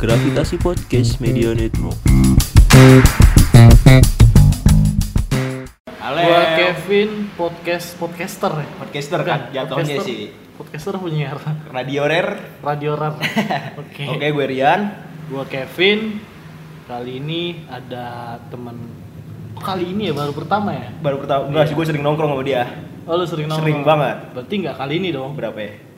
Gravitasi Podcast Media Network. Halo. Gua Kevin podcast podcaster ya. Podcaster kan jatuhnya podcaster. sih. Podcaster punya Radio Rare. radio rar. Oke. Oke, gue Rian. Gua Kevin. Kali ini ada teman Oh, kali ini ya baru pertama ya. Baru pertama enggak sih gue sering nongkrong sama dia. Oh lu sering nongkrong. Sering banget. Berarti nggak kali ini dong. Berapa ya?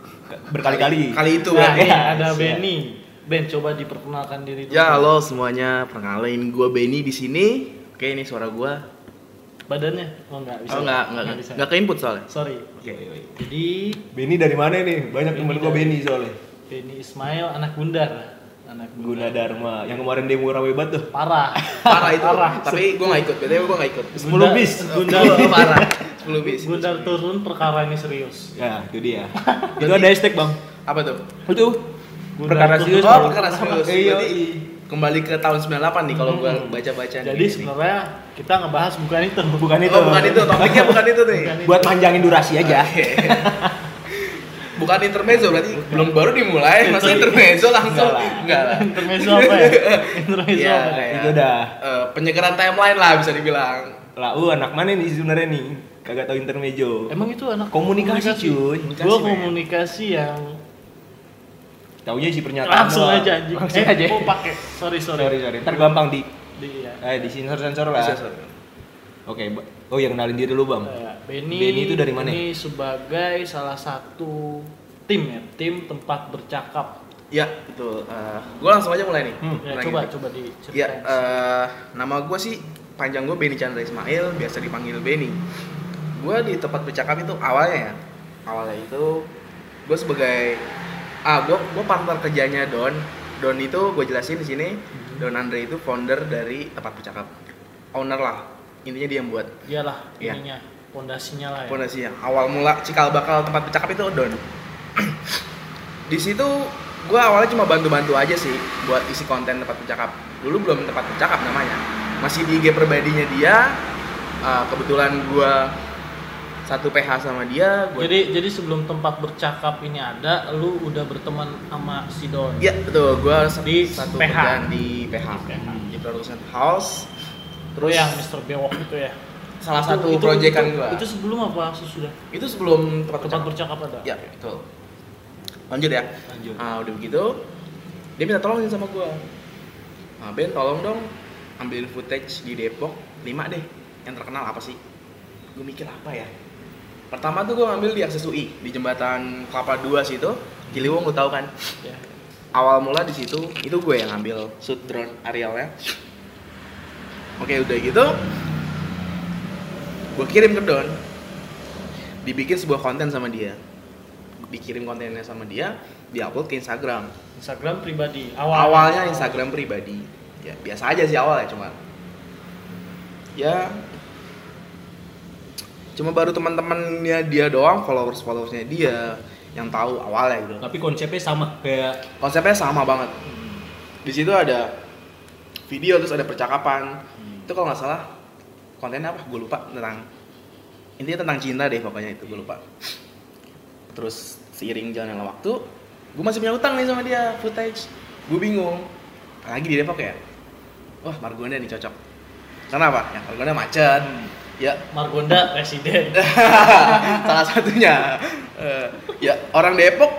Berkali-kali. Kali itu Nah, ya. ini Ya, ada siap. Benny. Ben coba diperkenalkan diri dulu. Ya halo semuanya, perkenalin gue Benny di sini. Oke ini suara gue. Badannya? Oh enggak bisa. Oh enggak enggak bisa. enggak ke input soalnya. Sorry. Oke. Jadi Benny dari mana nih? Banyak temen gue Benny soalnya. Benny Ismail anak Gundar. Anak Guna Dharma yang kemarin demo rame banget tuh. Parah. Parah itu. Parah. Tapi gue nggak ikut. Btw gue nggak ikut. 10 bis. Gundar, parah. 10 bis. Gundar turun perkara ini serius. Ya, itu dia. itu ada hashtag, Bang. Apa tuh? Itu Gundar perkara serius. Oh perkara serius. Iya. Kembali ke tahun 98 nih kalau gue Hmm. baca-baca. Jadi sebenarnya kita ngebahas bukan itu. Bukan itu. Oh bukan itu. Topiknya bukan itu nih. Bukan itu. Buat manjangin durasi aja. Bukan intermezzo berarti belum baru dimulai masa intermezzo langsung Enggak lah. enggak lah. Intermezzo apa ya? Intermezzo Iya, apa? ya? kayak- Itu udah. Eh, penyegaran timeline lah bisa dibilang. Lah, uh, anak mana nih sebenarnya nih? Kagak tahu intermezzo. Emang itu anak Komunikasi, cuy. Komunikasi, Gua men. komunikasi yang Taunya isi pernyataan. langsung doang. aja anjing. Langsung eh, aja. Oh, pakai. Sorry, sorry. Sorry, sorry. Ntar gampang di Di, ya. eh di sensor sensor lah. Sorry. Oke, oh ya kenalin diri lu, Bang. Eh, Benny, Benny itu dari mana? Ini sebagai salah satu tim ya, tim tempat bercakap. Ya, betul. gue langsung aja mulai nih. Hmm. Ya, coba gitu. coba Ya, diceritain. eh, nama gue sih panjang gue Benny Chandra Ismail, biasa dipanggil Benny. Gue di tempat bercakap itu awalnya ya, awalnya itu gue sebagai ah gue gue partner kerjanya Don. Don itu gue jelasin di sini. Don Andre itu founder dari tempat bercakap, owner lah. Intinya dia yang buat Iyalah Iya. ininya, pondasinya lah ya. fondasinya. Awal mula cikal bakal tempat bercakap itu Don. di situ gue awalnya cuma bantu-bantu aja sih buat isi konten tempat bercakap. Dulu belum tempat bercakap namanya. Masih di IG pribadinya dia. Uh, kebetulan gue satu PH sama dia. Gua... Jadi jadi sebelum tempat bercakap ini ada, lu udah berteman sama si Don. Iya betul. Gue Di satu PH. di PH. Di PH. Di production house. Terus yang Mr. Bewok itu ya. Salah Itu- satu proyekan gue. Itu sebelum apa sesudah? Itu sebelum tempat Tempat bercakap. bercakap ada. Ya betul. Lanjut ya. Lanjut. Ah udah begitu, dia minta tolongin sama gua. Ah, ben tolong dong ambilin footage di Depok 5 deh. Yang terkenal apa sih? Gue mikir apa ya? Pertama tuh gua ngambil di akses UI di jembatan Kelapa 2 situ. Ciliwung lu tahu kan? Ya. Awal mula di situ itu gue yang ngambil shoot drone aerialnya. Oke udah gitu, gue kirim ke Don. Dibikin sebuah konten sama dia. Dikirim kontennya sama dia, diupload ke Instagram. Instagram pribadi. Awal Awalnya Instagram pribadi. Ya biasa aja sih awal ya cuma. Ya cuma baru teman-temannya dia doang, followers followersnya dia yang tahu awalnya gitu. Tapi konsepnya sama kayak Konsepnya sama banget. Di situ ada video terus ada percakapan. Itu kalau nggak salah kontennya apa? Gue lupa tentang intinya tentang cinta deh pokoknya itu gue lupa. Terus seiring jalannya waktu, gue masih punya utang nih sama dia footage. Gue bingung. Lagi di Depok ya. Wah Margonda nih cocok. Karena apa? Ya Margonda macet. Ya Margonda presiden. salah satunya Eh, ya orang Depok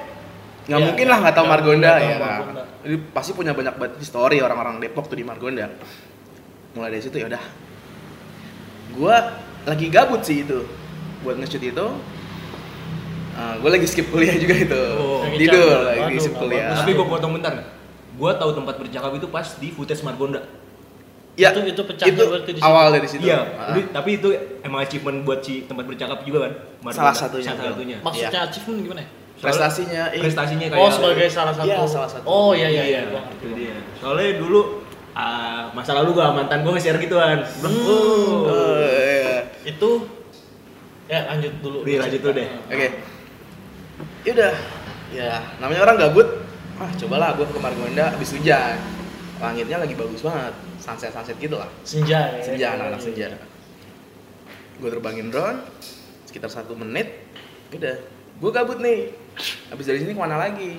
nggak Ya, mungkin lah nggak tahu Margonda ya kan Margonda. jadi pasti punya banyak banget histori orang-orang Depok tuh di Margonda mulai dari situ ya udah gua lagi gabut sih itu buat nge-shoot itu gue lagi skip kuliah juga itu Oh. Lagi tidur lagi skip kuliah tapi gue potong bentar. Gua tahu tempat bercakap itu pas di footage Margonda. Ya Itu- itu pecahnya berarti di situ. awal dari situ Iya, Ah. Jadi- tapi itu emang achievement buat si tempat bercakap juga kan? Margonda. Salah satunya. Salah satunya. Maksudnya achievement gimana ya? Soalnya prestasinya eh, prestasinya kayak Oh, sebagai salah satu. Iya, salah satu. Oh, iya iya iya, iya. itu dia. Soalnya dulu ah, masa lalu gua mantan gua nge-share gituan. Hmm. Oh. iya. Itu ya lanjut dulu. Iya, lanjut dulu deh. Oke. Ya udah. Ya, namanya orang gabut. Ah, cobalah gua ke Margonda habis hujan. Langitnya lagi bagus banget. Sunset-sunset gitu lah. Senja ya. Senja, anak-anak senja. Gue terbangin drone sekitar satu menit. Udah. Gue gabut nih. Habis dari sini ke mana lagi?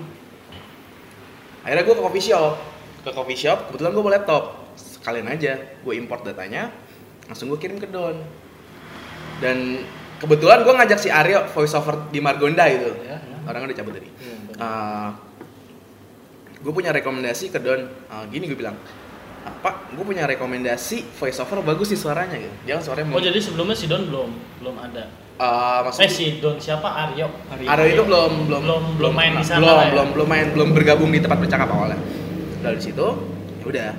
akhirnya gue ke coffee shop ke coffee shop kebetulan gue bawa laptop sekalian aja gue import datanya langsung gue kirim ke Don dan kebetulan gue ngajak si Aryo voice over di Margonda itu Ya, ya. orang udah cabut tadi Iya, betul. gue punya rekomendasi ke Don Uh, gini gue bilang apa? Gue punya rekomendasi voice over bagus sih suaranya gitu. Kan suaranya Oh jadi sebelumnya si Don belum belum ada. Uh, maksudnya Eh si Don siapa? Aryo? Aryo. Itu belum belum Belum- belum main di sana belum ya? belum belum main belum bergabung di tempat bercakap awalnya. Dari situ ya udah.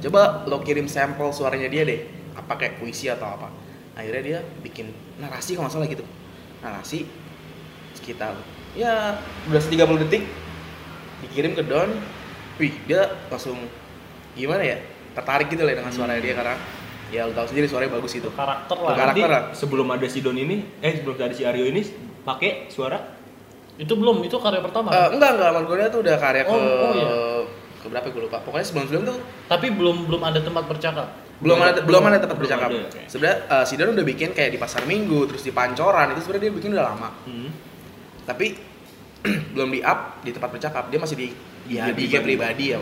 Coba lo kirim sampel suaranya dia deh. Apa kayak puisi atau apa. Akhirnya dia bikin narasi kalau nggak salah gitu. Narasi sekitar ya durasi 30 detik dikirim ke Don. Wih dia langsung gimana ya tertarik gitu lah dengan suara dia karena ya lo tau sendiri suaranya bagus itu Karakter lah. karakter. Lah. sebelum ada si Don ini, eh sebelum ada si Aryo ini pakai suara Itu belum itu karya pertama. Eh, kan? enggak enggak Margonia tuh udah karya ke Oh, oh iya. ke berapa gue lupa pokoknya sebelum sebelum tuh Tapi belum belum ada tempat bercakap. belum ada belum ada tempat bercakap oke. sebenarnya eh, si Don udah bikin kayak di pasar minggu terus di pancoran itu sebenarnya dia bikin udah lama Hmm. tapi belum di up di tempat bercakap dia masih di di, IG di IG pribadi ya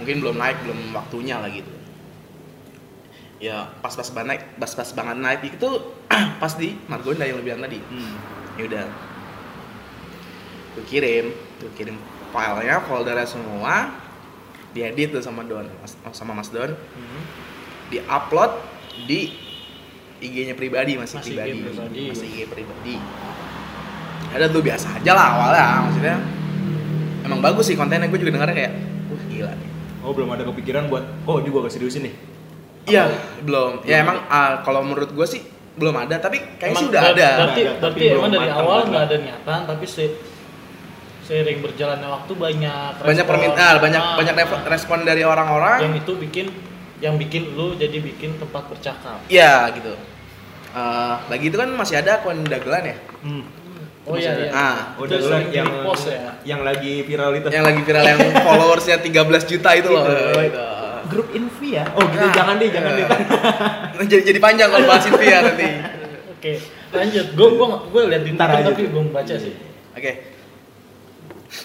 mungkin belum naik belum waktunya lah gitu. Ya pas pas banget naik pas pas banget naik itu pas di Margonda yang lebih bilang tadi. Hmm. ya udah. Gue kirim gue kirim filenya foldernya semua diedit tuh sama Don Mas- sama Mas Don. Hmm. diupload di IG-nya pribadi masih, Masih IG pribadi. pribadi. masih IG pribadi. Ada tuh biasa aja lah awalnya maksudnya. Emang bagus sih kontennya gue juga dengarnya kayak wah gila nih Oh belum ada kepikiran buat, oh ini gua gak seriusin nih. iya belum ya emang ah, kalau menurut gue sih belum ada tapi kayaknya sih udah ada Berarti, Ada, berarti emang dari matang awal nggak ada niatan, tapi se seiring berjalannya waktu banyak banyak respon. permintaan banyak Ah, banyak revo- respon dari orang-orang yang itu bikin yang bikin lu jadi bikin tempat bercakap. Iya gitu. Eh, lagi itu kan masih ada akun dagelan ya, Hmm. Oh iya iya. Ah, Itu udah sering yang di-repost ya. yang lagi viral itu. yang lagi viral yang followersnya 13 juta itu loh. Itu. Itu. Grup Invi ya. Oh gitu Nah, jangan deh, jangan deh. Nah, jadi jadi panjang kalau bahas Invia nanti. Oke, lanjut. Gue gua gue lihat di Twitter aja tapi belum baca sih. Oke.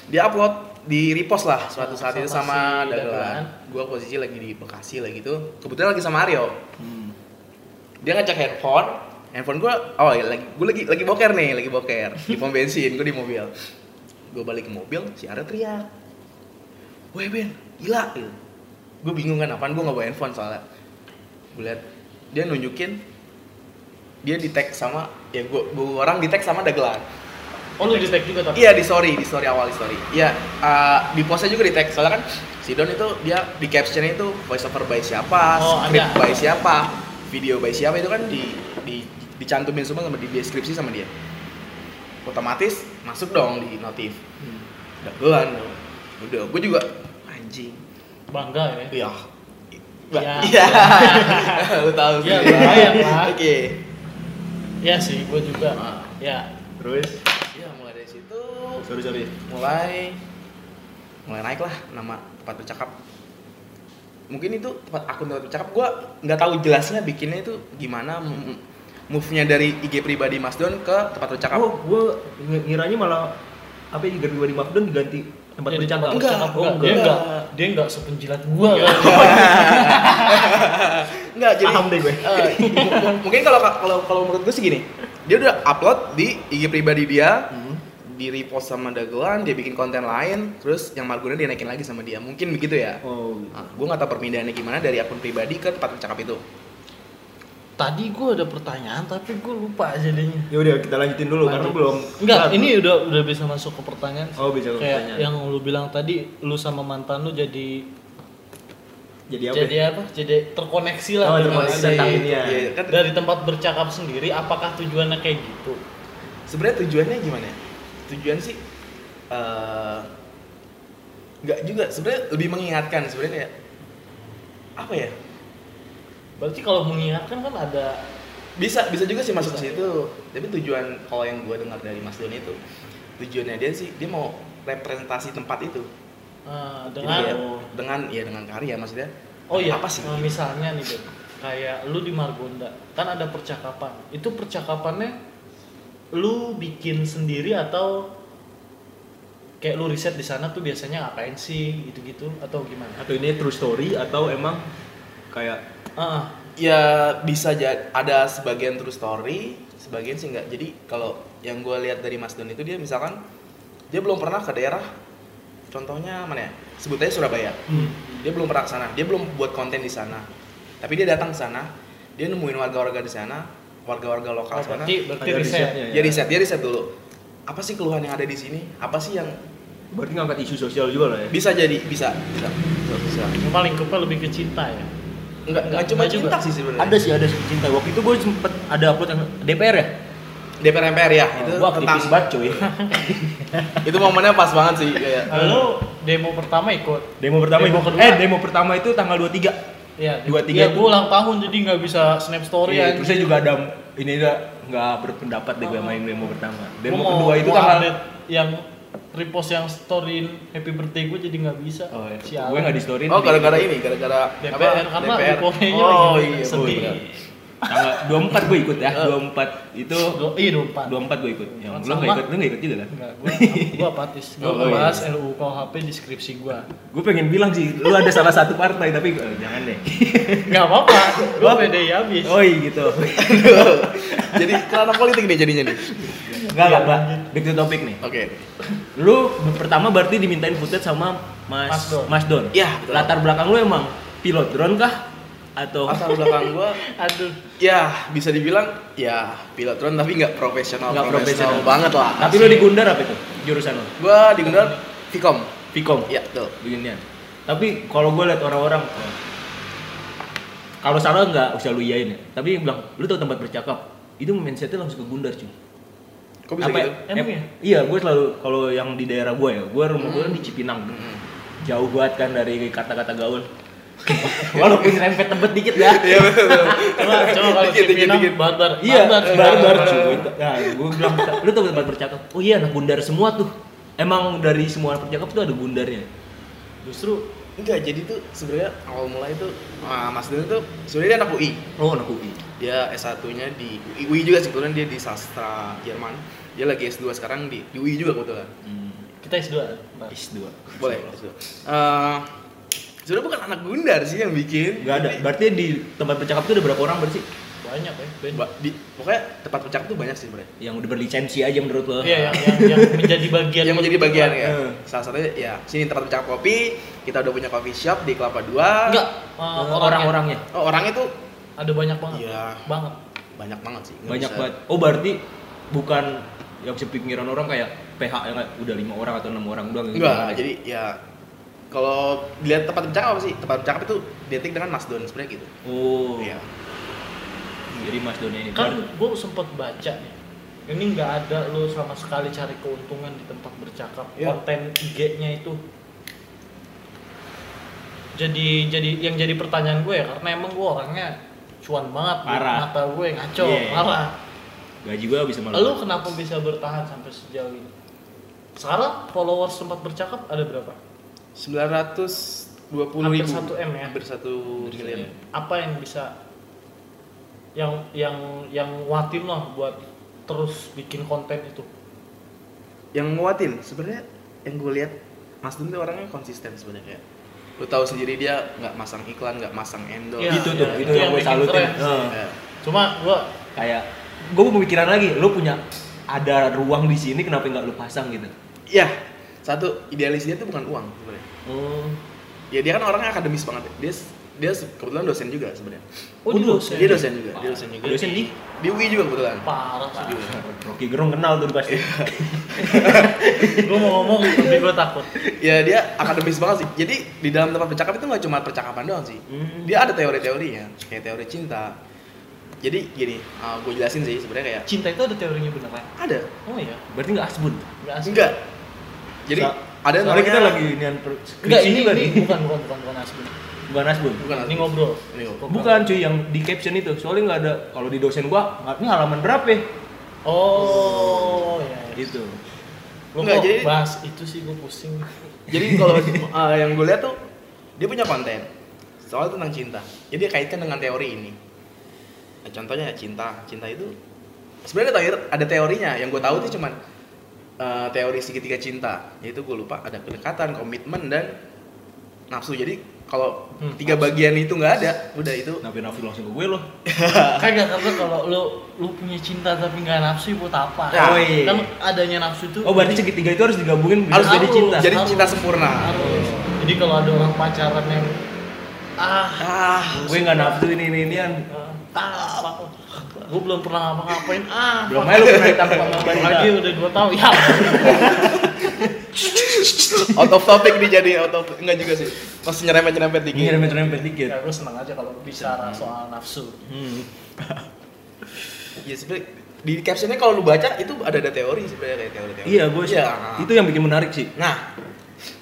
Dia upload di repost lah suatu saat itu Sama sama si dagelan. Gua posisi lagi di Bekasi lagi tuh. Kebetulan lagi sama Aryo. Hmm. Dia ngajak handphone. Handphone gua oh iya, lagi gua lagi lagi boker nih, lagi boker di pom bensin, gua di mobil. Gua balik ke mobil, si Aryo teriak. Woi Ben, gila gitu. Gue bingung kan apaan gua nggak bawa handphone soalnya. Gue liat dia nunjukin dia di tag sama ya gua, gua orang di tag sama dagelan. Oh lu di tag juga tapi. Iya di story, di story awal di story. Iya, uh, di postnya juga di tag. Soalnya kan si Don itu dia di captionnya itu voice over by siapa, Oh, script ada. by siapa, video by siapa itu kan di, di dicantumin semua sama di deskripsi sama dia. Otomatis masuk dong di notif. Hmm. Dagelan dong. Udah, gue juga anjing. Bangga ya. Iya. Iya. Iya. Lu tahu sih. Iya, lumayan lah. Oke. Iya sih, gue juga. Ah. Ya. Terus, Ya mulai dari situ sorry sorry. mulai mulai naik lah nama tempat bercakap mungkin itu tempat akun tempat bercakap gue nggak tahu jelasnya bikinnya itu gimana m- move-nya dari IG pribadi Mas Don ke tempat bercakap Oh, gua ng- ngiranya malah apa ya gua di Mafdon diganti tempat Jadi bercakap. tempat Enggak, bercakap oh, enggak. Dia enggak. enggak dia enggak sepenjilat gua kan. nggak jadi Paham deh gue. m- mungkin kalau kalau kalau menurut gue sih gini dia udah upload di IG pribadi dia Hmm. di repost sama dagelan dia bikin konten lain terus yang Marguna dia naikin lagi sama dia mungkin begitu ya Oh, Nah, gue nggak tahu perpindahannya gimana dari akun pribadi ke tempat bercakap itu Tadi gua ada pertanyaan tapi gua lupa jadinya. ya udah kita lanjutin dulu karena Lanjut. belum. Enggak, Nah, ini udah udah bisa masuk ke pertanyaan. sih. Oh, bisa ke Kayak pertanyaan. yang lu bilang tadi lu sama mantan lu jadi jadi apa? jadi apa? Jadi terkoneksi lah Oh, dengan terkoneksi si- tentang ini ya. Kan dari tempat bercakap sendiri apakah tujuannya kayak gitu? sebenarnya tujuannya gimana ya? tujuan sih eh, nggak juga sebenarnya lebih mengingatkan sebenarnya apa ya Berarti kalau mengingatkan kan ada bisa bisa juga sih masuk ke situ. Tapi tujuan kalau yang gue dengar dari Mas Don itu tujuannya dia sih dia mau representasi tempat itu. Eh, Jadi dengan ya, dengan ya dengan karya maksudnya. Oh iya, apa sih? Nah, misalnya nih, Beb, kayak lu di Margonda, kan ada percakapan. Itu percakapannya lu bikin sendiri atau kayak lu riset di sana tuh biasanya ngapain sih gitu-gitu atau gimana? Atau ini true story atau emang kayak Ah, Ya bisa jadi ada sebagian true story, sebagian sih enggak. Jadi kalau yang gue lihat dari Mas Don itu dia misalkan dia belum pernah ke daerah contohnya mana ya? Sebut aja Surabaya. hmm. Dia belum pernah ke sana, dia belum buat konten di sana. Tapi dia datang ke sana, dia nemuin warga-warga di sana, warga-warga lokal Oh, sana. berarti berarti ada riset. risetnya. Dia riset, dia riset dulu. Apa sih keluhan yang ada di sini? Apa sih yang berarti ngangkat isu sosial juga lah ya. bisa jadi bisa bisa bisa, bisa. Cuma lingkupnya lebih ke cinta ya. Enggak, enggak Enggak cuma juga. cinta sih sebenarnya. Ada sih ada sih cinta. Waktu itu gue sempet ada upload yang DPR ya. DPR MPR ya, itu Gue tentang banget cuy. itu momennya pas banget sih kayak. Lalu demo pertama ikut. Demo pertama Demo kedua. eh demo pertama itu tanggal 23. Iya, Dua, di- tiga ya, itu- gue ulang tahun jadi nggak bisa snap story Iya, ya. terus saya juga ada ini enggak nggak berpendapat deh gue main demo pertama. Demo Gua mau- kedua itu mau tanggal yang repost yang storyin happy birthday gue jadi nggak bisa. Oh, iya. Sialan. gue nggak di story. Oh, gara-gara ini, gara-gara DPR karena reportnya Oh lagi iya, sedih. bener. Tanggal 24 gue ikut ya. 24 itu Do, iya pak. 24 gue ikut. Yang lu nggak ikut, lu nggak ikut juga? Enggak, gue gue apatis. Gue Oh, iya. bahas RUU KUHP di skripsi gue. Gue pengen bilang sih, lu ada salah satu partai tapi eh, jangan deh. Gak apa-apa, gue PDI habis. Oh iya gitu. Jadi kerana politik nih jadinya nih. Enggak enggak, Mbak. Back to topic nih. Oke. Lu pertama berarti dimintain footage sama Mas Mas Don. Mas Don. Iya, betul. Latar belakang lu emang pilot drone kah? Atau Latar belakang gua Aduh. ya bisa dibilang ya pilot drone tapi nggak profesional Nggak profesional banget lah. Tapi lu di Gundar apa itu? Jurusan lu? Gua di Gundar Vkom. Vkom. Iya, betul. Beginian. Tapi kalau gue liat orang-orang kalau salah nggak usah lu iyain ya. Tapi bilang, lu tau tempat bercakap. Itu mindsetnya langsung ke Gundar cuy. Kok bisa Apa gitu? ya? Emang Em- ya? Iya, gue selalu kalau yang di daerah gue ya, gue rumah gue kan di Cipinang. Hmm. Jauh banget kan dari kata-kata gaul. Walaupun rempet tebet dikit ya. Iya betul. coba kalau Cipinang barbar. Iya, barbar cuy. Nah, gue bilang, lu tau tempat bercakap? Oh iya, anak Gundar semua tuh. Emang dari semua anak bercakap tuh ada Gundarnya. Justru Enggak, jadi tuh sebenarnya awal mulai tuh ah, Mas Don tuh sebenarnya dia anak UI. Oh, anak UI. Dia S1-nya di UI, UI juga sih kebetulan dia di sastra Jerman. Dia lagi S2 sekarang di, di UI juga kebetulan. Hmm. kita S2. Mbak. S2. Boleh, S2. Eh, sebenarnya bukan anak Gundar sih yang bikin. Enggak ada. Berarti di tempat bercakap tuh ada berapa orang berarti? Banyak ya. Ba- di, pokoknya tempat bercakap tuh banyak sih sebenarnya. Yang udah berlisensi aja menurut lo? Iya, yang, yang, yang menjadi bagian yang menjadi bagian ya. Eh. Salah satunya ya sini tempat bercakap kopi. Kita udah punya coffee shop di Kelapa Dua. Enggak, uh, orang-orangnya Oh, orangnya tuh ada banyak banget. Iya. Banget. banyak banget sih. Nggak banyak bisa- banget. Oh berarti bukan yang sepikiran orang kayak PH yang udah lima orang atau enam orang doang. gitu. Enggak, jadi ya kalau dilihat tempat bercakap apa sih? Tempat bercakap itu detik dengan Mas Don sebenarnya gitu. Oh. Iya. Jadi Mas Doni ini. Kan gue sempet baca nih. Ini nggak ada lo sama sekali cari keuntungan di tempat bercakap. Iya. Konten IG-nya itu jadi jadi yang jadi pertanyaan gue ya karena emang gue orangnya cuan banget Parah. mata gue ngaco Iya. parah gaji gua bisa malah. Lalu kenapa bisa bertahan sampai sejauh ini? Sekarang followers tempat bercakap ada berapa? 920 Hampir ribu. 1 M ya? Hampir 1 miliar. Apa yang bisa yang yang yang nguatin lah buat terus bikin konten itu? Yang nguatin sebenarnya yang gue lihat Mas tuh orangnya konsisten sebenarnya lu tahu sendiri dia nggak masang iklan nggak masang endorse Iya, itu tuh, iya, itu itu yang yang gue salutin. Heeh. Ya. Cuma gua Kayak gue pemikiran lagi, lu punya ada ruang di sini kenapa nggak lu pasang gitu? Iya, satu idealis dia tuh bukan uang sebenarnya Oh. ya dia kan orangnya akademis banget dia dia kebetulan dosen juga sebenarnya oh, di dulu. dosen. dia dosen juga dia dosen juga Dosen di di UI juga kebetulan Parah sih. Rocky Gerung kenal tuh pasti. gua mau ngomong tapi gua takut. ya dia akademis banget sih jadi di dalam tempat bercakap itu nggak cuma percakapan doang sih Hmm. dia ada teori-teorinya kayak teori cinta jadi gini gue jelasin sih sebenarnya kayak Cinta itu ada teorinya beneran. ada Oh iya, Berarti nggak asbun. enggak asli. enggak jadi Sa- ada namanya kita lagi nian per- Enggak, skripsi ini, juga ini nih. bukan bukan bukan bukan asli. Bukan asbun. bukan Ini ngobrol. Ini ngobrol. Bukan cuy yang di caption itu. Soalnya nggak ada kalau di dosen gua nggak- ini halaman berapa ya? Oh, iya. Gitu. Gua Enggak, kok jadi- bahas itu sih gua pusing. jadi kalau uh, yang gue lihat tuh dia punya konten soal tentang cinta jadi dia kaitkan dengan teori ini Nah, contohnya cinta cinta itu sebenarnya ada teori- ada teorinya yang gue tahu tuh cuman eh, teori segitiga cinta yaitu gue lupa ada kedekatan komitmen dan nafsu jadi kalau Hmm, tiga bagian itu nggak ada udah itu Kenapa nafsu langsung ke gue loh? Kagak karena kalau lu lu punya cinta tapi nggak nafsu buat apa? Ya. Oh, iya. Kan adanya nafsu itu Oh berarti segitiga itu harus digabungin Harus jadi cinta. jadi cinta sempurna. Harus. Jadi kalau ada orang pacaran yang ah ah gue nggak nafsu ini ini inian. ah gue belum pernah ngapa-ngapain ah Belum aja lu pernah ditangkap sama lagi udah dua tahun ya out of topic nih jadi out of enggak juga sih masih nyerempet nyerempet dikit Ini rempet-rempet dikit. ya gue senang aja kalau bicara soal nafsu Hmm. ya sebenarnya di captionnya kalau lu baca itu ada ada teori sebenarnya kayak teori-teori Iya gue sih. Iya. Itu yang bikin menarik sih. nah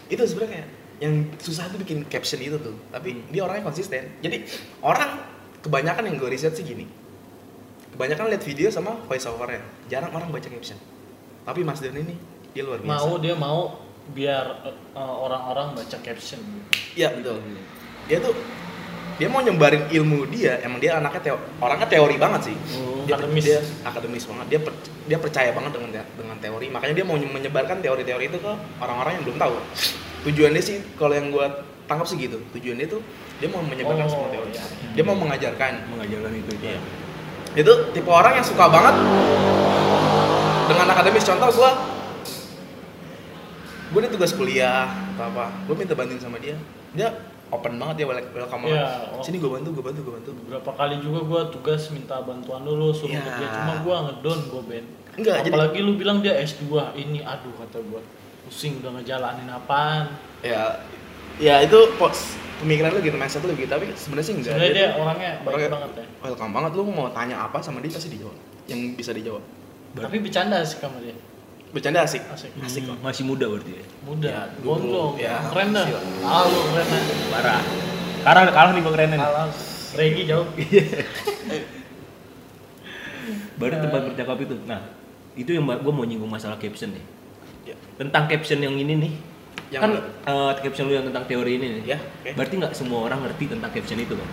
itu sebenarnya yang susah tuh bikin caption itu tuh tapi Hmm. dia orangnya konsisten jadi orang kebanyakan yang gue riset sih gini kebanyakan lihat video sama voice overnya jarang orang baca caption tapi Mas Don ini dia luar biasa mau dia mau biar eh, orang-orang baca caption Iya betul. Dia tuh dia mau nyebarin ilmu dia, emang dia anaknya teo, orangnya teori banget sih. Oh, dia, akademis. dia akademis banget. Dia per- dia percaya banget dengan te- dengan teori. Makanya dia mau menyebarkan teori-teori itu ke orang-orang yang belum tahu. Tujuannya sih kalau yang gua tangkap sih gitu. Tujuannya tuh dia mau menyebarkan Oh, semua teori. iya. Dia mau mengajarkan. Mengajarkan itu. itu. Iya. Itu tipe orang yang suka banget dengan akademis. Contoh gua gue nih tugas kuliah atau apa. Gue minta bantuin sama dia. Dia open banget dia welcome welcome banget. Oh. sini gue bantu gue bantu gue bantu. Beberapa kali juga gue tugas minta bantuan dulu suruh Ya. ke dia. Cuma gue ngedon gue Ben. Enggak, jadi- apalagi lu bilang dia S2 ini aduh kata gue pusing udah ngejalanin apaan? Ya ya itu pos pemikiran lu gitu mindset lu gitu. Tapi sebenarnya sih enggak. Sebenarnya dia tuh orangnya baik orangnya banget ya. welcome banget. Lu mau tanya apa sama dia pasti dijawab. Yang bisa dijawab. Tapi bercanda sih sama dia bercanda asik asik asik kok Hmm, masih muda berarti ya. muda Ya, gondrong ya. keren dah ah lu keren dah Parah. Kalah kalah nih gue kerenan. kalah Regi jauh Baru tempat bercakap itu. Nah, itu yang gue mau nyinggung masalah caption nih. Ya. Tentang caption yang ini nih. Yang kan eh, caption lu yang tentang teori ini nih. Ya, oke. Berarti nggak semua orang ngerti tentang caption itu kan?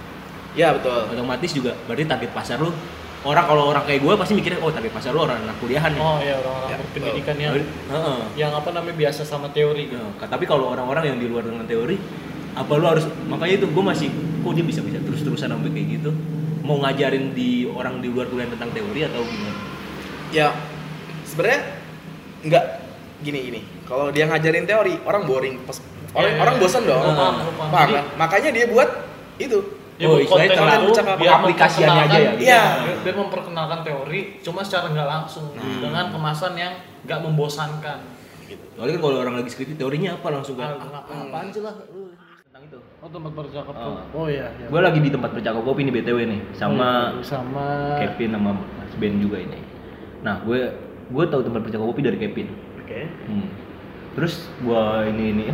ya betul Otomatis juga berarti target pasar lu orang kalau orang kayak gue pasti mikirnya oh target pasar lu orang anak kuliahan nih. oh ya orang-orang Ya, berpendidikan yang Berarti- Heeh. yang apa namanya biasa sama teori gitu Ya, tapi kalau orang-orang yang di luar dengan teori, apa lu harus makanya itu gue masih kok dia bisa bisa terus-terusan sampai kayak gitu mau ngajarin di orang di luar kuliah tentang teori atau gimana? ya sebenarnya nggak gini gini kalau dia ngajarin teori orang boring Pas- orang Iya, orang iya. bosan dong paham, gua paham. Paham Jadi- kan? makanya dia buat itu dia Oh, konten itu biar aplikasiannya aja ya, memperkenalkan- Iya. biar, biar memperkenalkan teori cuma secara nggak langsung Hmm. dengan kemasan yang nggak membosankan Soalnya kan kalau orang lagi skripsi teorinya apa langsung kan? Ah, Ah, apaan sih lah lu tentang itu. oh tempat bercakap Oh. tuh oh iya, iya. Gue lagi di tempat bercakap kopi nih BTW nih sama Hmm, sama Kevin sama Mas Ben juga ini. Nah, gue gue tahu tempat bercakap kopi dari Kevin. oke Hmm. Terus gue ini ini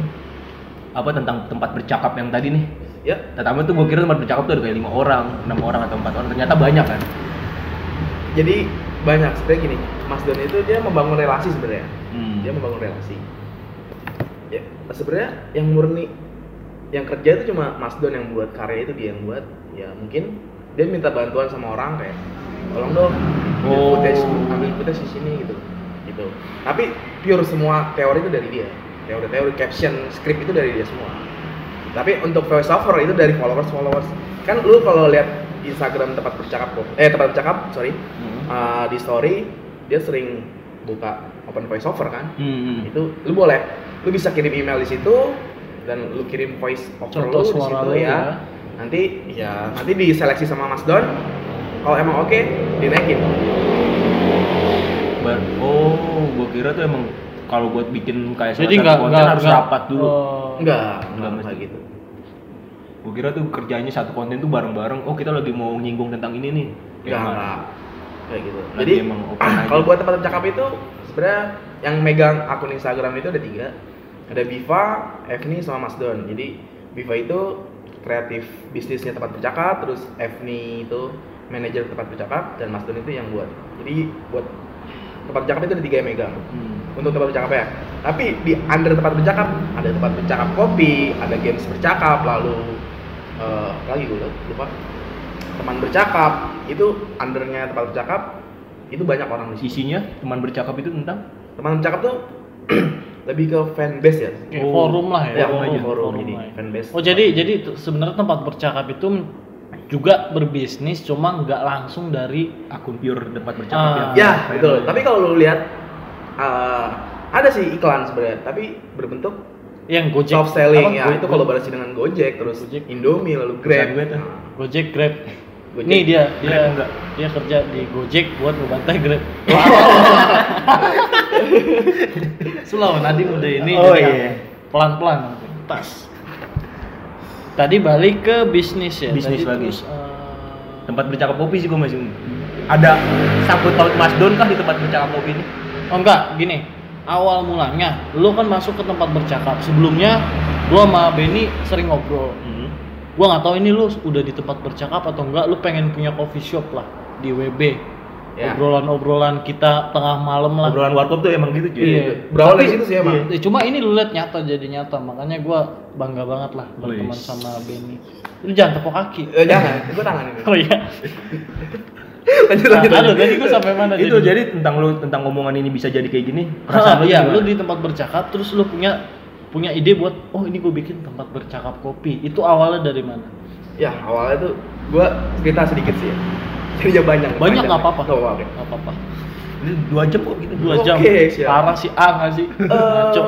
apa tentang tempat bercakap yang tadi nih? Ya Pertama tuh gue kira tempat bercakap tuh ada kayak lima orang, enam orang atau empat orang. Ternyata banyak kan? jadi banyak sebenarnya gini Mas Don itu dia membangun relasi sebenarnya Hmm. dia membangun relasi ya sebenarnya yang murni yang kerja itu cuma Mas Don yang buat karya itu dia yang buat ya mungkin dia minta bantuan sama orang kayak tolong dong Oh. footage ambil footage di sini gitu gitu tapi pure semua teori itu dari dia teori-teori caption script itu dari dia semua tapi untuk voice over itu dari followers followers kan lu kalau lihat Instagram tempat bercakap kok eh tempat bercakap sorry Hmm. uh, di story dia sering buka open voice over kan Hmm. itu lu boleh lu bisa kirim email di situ dan lu kirim voice over Contoh lu di situ lu ya. ya. nanti ya nanti diseleksi sama Mas Don kalau emang oke dinaikin Bar oh, gue kira tuh emang kalau buat bikin kayak jadi nggak nggak harus nggak- rapat dulu. oh, enggak Enggak enggak gitu. Gue kira tuh kerjanya satu konten tuh bareng-bareng. Oh kita lagi mau nyinggung tentang ini nih. Enggak enggak. Kayak gitu. Nanti jadi emang open aja. kalau buat tempat bercakap itu sebenarnya yang megang akun Instagram itu ada tiga. Ada Biva, Evni sama Mas Don. Jadi Biva itu kreatif bisnisnya tempat bercakap terus Evni itu manajer tempat bercakap dan Mas Don itu yang buat. Jadi buat tempat bercakap itu ada tiga yang megang Hmm. untuk tempat bercakap ya tapi di under tempat bercakap ada tempat bercakap kopi ada games bercakap lalu apa lagi gue lupa teman bercakap itu undernya tempat bercakap itu banyak orang di sini Isinya teman bercakap itu tentang teman bercakap tuh lebih ke fanbase ya Kayak forum lah ya. Ya, forum, forum ini, lah ya. fanbase. Oh jadi jadi sebenarnya tempat bercakap itu juga berbisnis cuma nggak langsung dari akun pure tempat bercakap Ah. ya. ya betul lo. tapi kalau lu lihat uh, ada sih iklan sebenarnya tapi berbentuk yang Gojek soft selling apa? ya Go- itu kolaborasi dengan Gojek terus Gojek. Indomie lalu Grab gue tuh. Gojek Grab. Gojek. Nih dia dia Grab enggak? dia kerja di Gojek buat ngebantai Grab. Slow nanti udah ini Oh, iya. pelan-pelan nanti. tas. Tadi balik ke bisnis ya. Bisnis Tadi lagi. terus, eh, Tempat bercakap kopi sih gue masih ada sangkut paut Mas Don kah di tempat bercakap kopi ini? Oh enggak, gini. Awal mulanya, lu kan masuk ke tempat bercakap. Sebelumnya, gua sama Benny sering ngobrol. Hmm. Gua nggak tahu ini lu udah di tempat bercakap atau enggak. Lu pengen punya coffee shop lah di WB. Ya. Obrolan-obrolan kita tengah malam lah. Obrolan warkop tuh emang gitu cuy. Iya. berawal dari Tapi- situ sih emang Eh, Cuma ini lu lihat nyata jadi nyata, makanya gua bangga banget lah berteman sama Benny. Lu jangan tepuk kaki. Eh, jangan itu tangan ini Oh iya. lanjut Nah, lanjut tadi gua sampai mana Itu jadi tentang lu tentang omongan ini bisa jadi kayak gini. Ah, lu iya, lu di tempat bercakap terus lu punya punya ide buat oh ini gue bikin tempat bercakap kopi. Itu awalnya dari mana? ya awalnya tuh gua cerita sedikit sih ya ya banyak Banyak nggak apa-apa. nggak apa-apa Nggak apa-apa. Ini dua jam kok gitu. Dua Oke, jam. siap. Parah sih A nggak sih? Eh, Ngaco.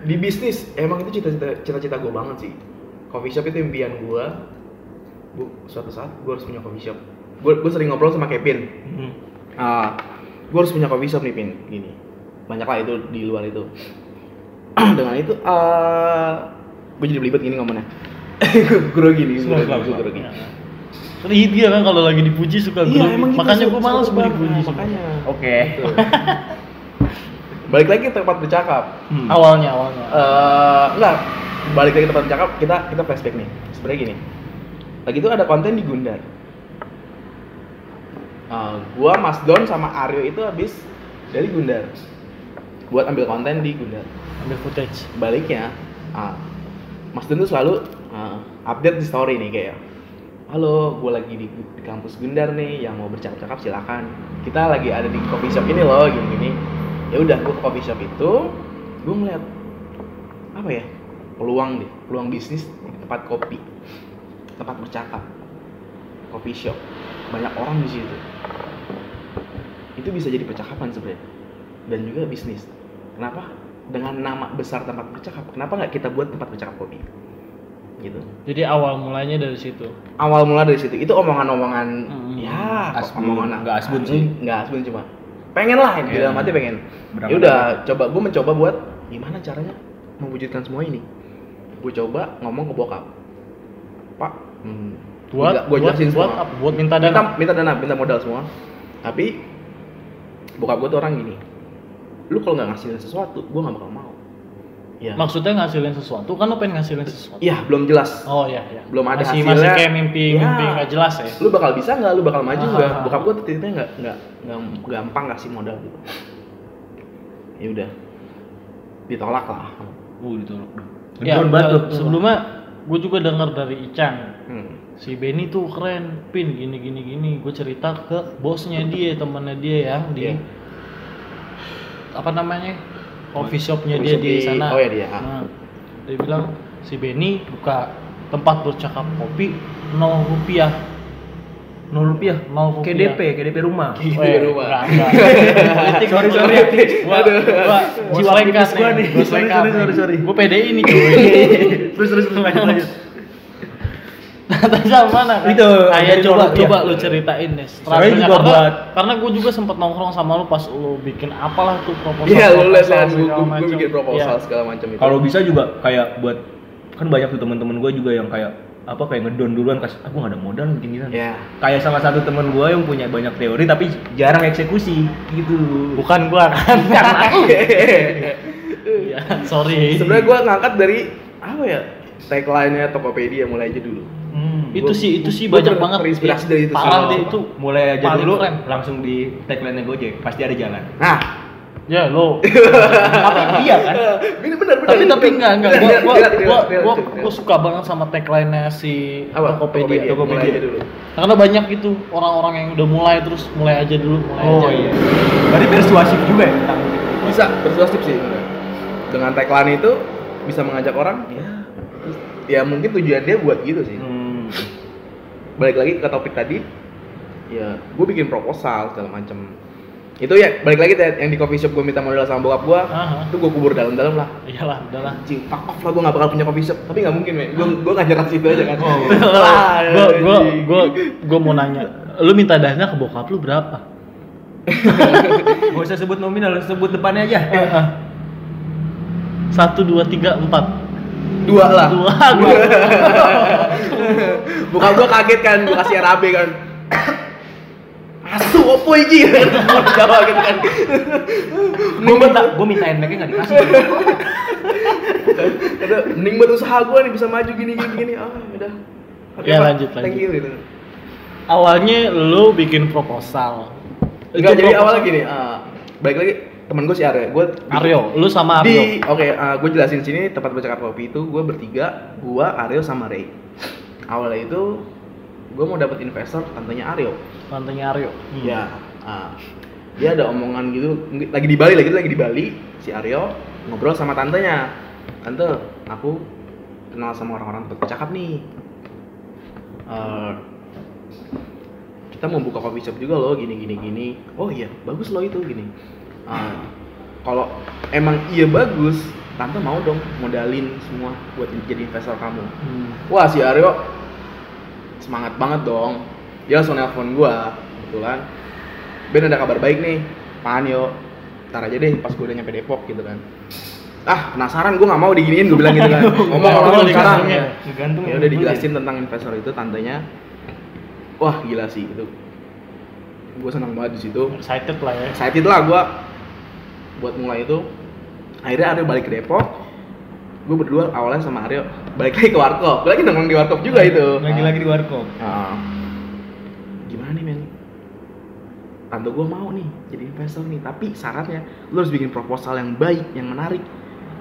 di bisnis emang itu cita-cita cita-cita gue banget sih coffee shop itu impian gue bu suatu saat gue harus punya coffee shop gue gue sering ngobrol sama Kevin Hmm. ah gue harus punya coffee shop nih pin gini banyak lah itu di luar itu dengan itu ah gue jadi belibet gini ngomongnya grogi nih Slow, grogi, slow, gue grogi. Soalnya dia kan kalau lagi dipuji suka Iya, gitu, Makanya gue malas banget, dipuji. makanya. Oke. Balik lagi ke tempat bercakap. Hmm. Awalnya, awalnya. Eh, enggak. Balik lagi ke tempat bercakap kita kita flashback nih. Sebenarnya gini. Lagi itu ada konten di Gundar. Eh, gua Mas Don sama Aryo itu habis dari Gundar. Buat ambil konten di Gundar. Ambil footage. baliknya ah, Mas Don tuh selalu ah, update di story nih kayak halo gue lagi di, di kampus Gundar nih yang mau bercakap-cakap silakan. Kita lagi ada di coffee shop ini loh gini gini ya udah gue ke coffee shop itu gue ngeliat apa ya peluang deh peluang bisnis di tempat kopi tempat bercakap coffee shop. Banyak orang di situ. Itu bisa jadi percakapan sebenarnya dan juga bisnis. Kenapa? Dengan nama besar tempat bercakap. Kenapa nggak kita buat tempat bercakap kopi gitu. Jadi awal mulanya dari situ. awal mula dari situ. Itu omongan-omongan Hmm. ya Asbun, omongan nggak asbun sih. nggak asbun cuma. Pengen lah di Iya. dalam hati pengen. Ya udah coba gue mencoba buat gimana caranya mewujudkan semua ini. Gue coba ngomong ke bokap. Pak hmm, Buat gue jelasin buat semua? Buat minta minta, dana. minta dana minta modal semua. Tapi bokap gue tuh orang gini. Lu kalau nggak ngasihin sesuatu gue nggak bakal mau ya Maksudnya ngasilin sesuatu kan lo pengen ngasilin sesuatu. Iya, belum jelas Oh iya iya. belum ada masih, hasilnya Masih kayak mimpi Ya. mimpi nggak jelas ya. lu bakal bisa nggak lu bakal maju Ah. nggak bokap gue titiknya nggak nggak nggak gampang kasih modal gitu ya udah ditolak lah Uh, ditolak. Ya, banget tuh. sebelumnya gue juga dengar dari Icang hmm. si Benny tuh keren pin gini gini gini gue cerita ke bosnya dia temannya dia yang di Iya. apa namanya coffee shopnya Coffee dia shop di di- sana oh ya dia. Nah, dia bilang si Benny buka tempat bercakap kopi nol rupiah Nol rupiah. nol rupiah KDP, KDP rumah. Gitu Weh, ya rumah. enggak, enggak. Politik Sorry, gua. sorry. Gua, Aduh. gua Jiwa lengkap nih. Gua Sorry, sorry, sorry, sorry. Gua PDI nih cuy. terus terus terus lanjut lanjut. Sama mana kan? Itu, Ayo coba luar, coba iya. lu ceritain deh. Soalnya struggle-nya. juga karena, buat- karena gue juga sempat nongkrong sama lu pas lu bikin apalah tuh proposal. Iya, lu lihat lihat gue bikin proposal Iya. segala macam itu. Kalau bisa juga kayak buat kan banyak tuh teman-teman gue juga yang kayak apa kayak ngedon duluan kasih aku nggak ada modal gini gini ya kayak salah satu teman gue yang punya banyak teori tapi jarang eksekusi gitu Bukan gua kan. Iya, sorry. sebenarnya gue ngangkat dari apa ya tagline-nya Tokopedia mulai aja dulu Hmm, itu gua- sih itu sih banyak banget. terinspirasi Iya, dari itu Parah deh itu. mulai aja dulu keren. langsung di tagline Gojek pasti ada jalan nah Ya lo apa dia kan? Ini benar benar. tapi tapi enggak enggak gua gua gua, gua, gua suka banget sama tagline-nya si Apa? Tokopedia, Tokopedia, mulai dulu. Karena banyak itu orang-orang yang udah mulai terus mulai aja dulu, mulai Oh aja. iya. Berarti persuasif juga ya tentang bisa persuasif sih dengan tagline itu bisa mengajak orang ya ya mungkin tujuan dia buat gitu sih Hmm. Balik lagi ke topik tadi. Ya gue bikin proposal segala macem. Itu ya balik lagi Ted, yang di coffee shop gue minta modal sama bokap gue itu gue kubur dalam-dalam lah. Iyalah, udahlah. Cing, fuck off lah gue gak bakal punya coffee shop. Tapi gak mungkin men. Gue gue gak nyerah situ aja kan. Gua gua anjing. gua gua mau nanya, lu minta dana ke bokap lu berapa? Gak usah sebut nominal, sebut depannya aja. Heeh. Satu dua tiga empat dua lah dua gua Bukan gue kaget kan, gue kasih RAB kan Asu, opo iki? Mau Jawa gitu kan Gue minta, gue minta NMAX nggak dikasih. Kata, mending buat usaha gue nih bisa maju gini gini gini Ah, udah Oke, Ya, Pak. lanjut, Thank lanjut. you gitu awalnya lu bikin proposal. Enggak, jadi proposal- awalnya gini ah, Balik lagi, temen gue si Aryo. Gue Aryo, lu sama Aryo. di oke gue jelasin sini tempat bercakap kopi itu gue bertiga gue Aryo sama Ray. Awalnya itu gue mau dapet investor tantenya Aryo. Tantenya Aryo. ya ah, dia ada omongan gitu lagi di Bali lagi lagi di Bali si Aryo ngobrol sama tantenya. Tante aku kenal sama orang-orang tempat bercakap nih. Eh, kita mau buka coffee shop juga loh gini gini gini. Oh iya bagus loh itu gini Ah, kalau emang iya bagus tante mau dong modalin semua buat jadi investor kamu. Hmm. wah si Aryo semangat banget dong. Dia langsung nelpon gua kebetulan. Ben ada kabar baik nih. Apaan yo ntar aja deh pas gua udah nyampe Depok gitu kan. Ah penasaran gua nggak mau diginiin gua bilang gitu kan. Ngomong dikasih sekarang. ya. Ya udah dijelasin tentang investor itu tantenya. Wah gila sih itu. Gua senang banget di situ. Excited lah ya. excited lah gua buat mulai itu. Akhirnya Aryo balik ke Depok. Gue berdua awalnya sama Aryo balik lagi ke warkop. Gue lagi nongkrong di warkop juga itu. Lagi-lagi di warkop. Ah. gimana nih men tante gue mau nih jadi investor nih tapi syaratnya lu harus bikin proposal yang baik yang menarik.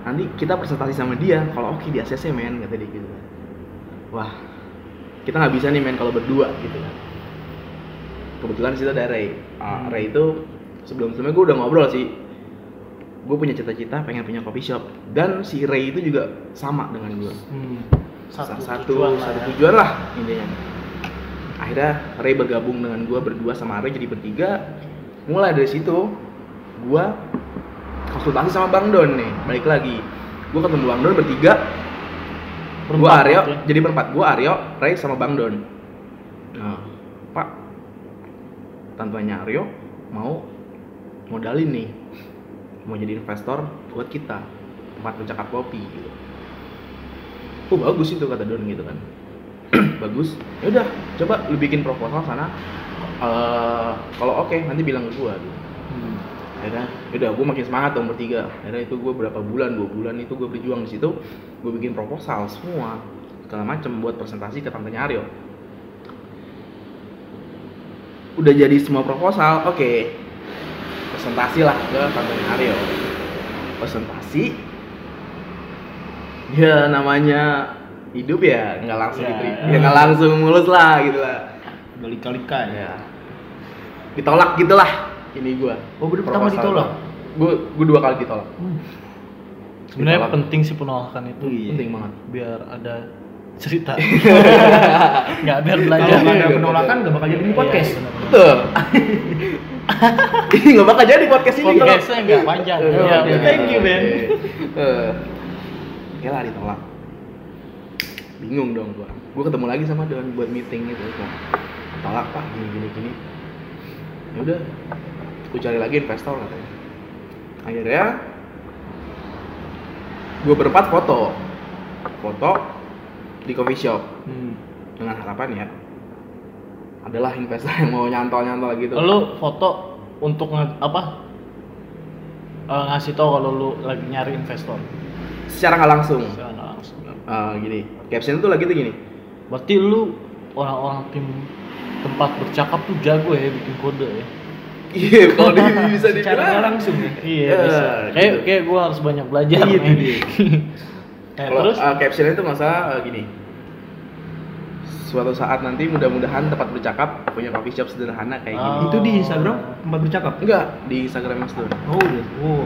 Nanti kita presentasi sama dia kalau oke di ACC men kata dia gitu. Wah kita nggak bisa nih men kalau berdua gitu kan. Kebetulan situ ada Ray. Ah, Ray itu sebelum sebelumnya gue udah ngobrol sih gue punya cita-cita pengen punya coffee shop. Dan si Ray itu juga sama dengan gue Hmm. satu Satu, satu, tujuan lah satu ya. tujuan lah intinya. Akhirnya Ray bergabung dengan gua berdua sama Ray jadi bertiga. Mulai dari situ gua konsultasi sama Bang Don nih. Balik lagi. Gua ketemu Bang Don bertiga. Berempat Aryo berarti. jadi berempat. Gua Aryo Ray sama Bang Don. Nah Pak. Tantuanya Aryo mau modalin nih mau jadi investor buat kita tempat bercakap kopi gitu. Oh bagus itu kata Don gitu kan. Bagus. Ya udah coba lu bikin proposal sana. Eh, kalau oke nanti bilang ke gua gitu. Hmm. akhirnya udah gue makin semangat dong bertiga. Akhirnya itu gue berapa bulan dua bulan itu gue berjuang di situ. Gue bikin proposal semua segala macem buat presentasi ke tantenya Aryo udah jadi semua proposal oke presentasi lah ke tantenya Aryo presentasi ya namanya hidup ya nggak langsung Ya. diterima ya nggak langsung mulus lah gitu lah Lika-lika ya. ya ditolak gitulah ini gua Oh, baru pertama ditolak? gua gua dua kali ditolak Sebenarnya Ditolak. penting sih penolakan itu. Iya. penting banget Biar ada cerita. Nggak biar belajar. Kalau ada Iya, penolakan nggak bakal jadi podcast. Iya, betul ini nggak bakal jadi podcast ini kalau Podcastnya nggak panjang. Eh, Iya, oke. thank you Ben. Eh, oke lah ditolak bingung dong gua gua ketemu lagi sama Don buat meeting gitu tolak pak gini gini gini ya udah gua cari lagi investor katanya akhirnya gua berempat foto foto di coffee shop Hmm. dengan harapan ya adalah investor yang mau nyantol-nyantol gitu Lu foto untuk nge- apa? Eh, ngasih tau kalau lu lagi nyari investor. secara nggak langsung Secara nggak langsung. Eh, gini caption tuh lagi tuh gini Berarti lu orang-orang tim tempat bercakap tuh jago ya bikin kode ya. Iya, kalau di- bisa Secara dibilang. langsung ya. Iya, Ya, bisa. Kayak gitu. kayak gua harus banyak belajar Iya, nih. Eh, Kalau terus uh, captionnya itu masalah uh, gini. Suatu saat nanti mudah-mudahan tempat bercakap punya coffee shop sederhana kayak gini. Oh. Itu di Instagram tempat bercakap. Enggak, di Instagram Mas Don. Oh, udah. Oh.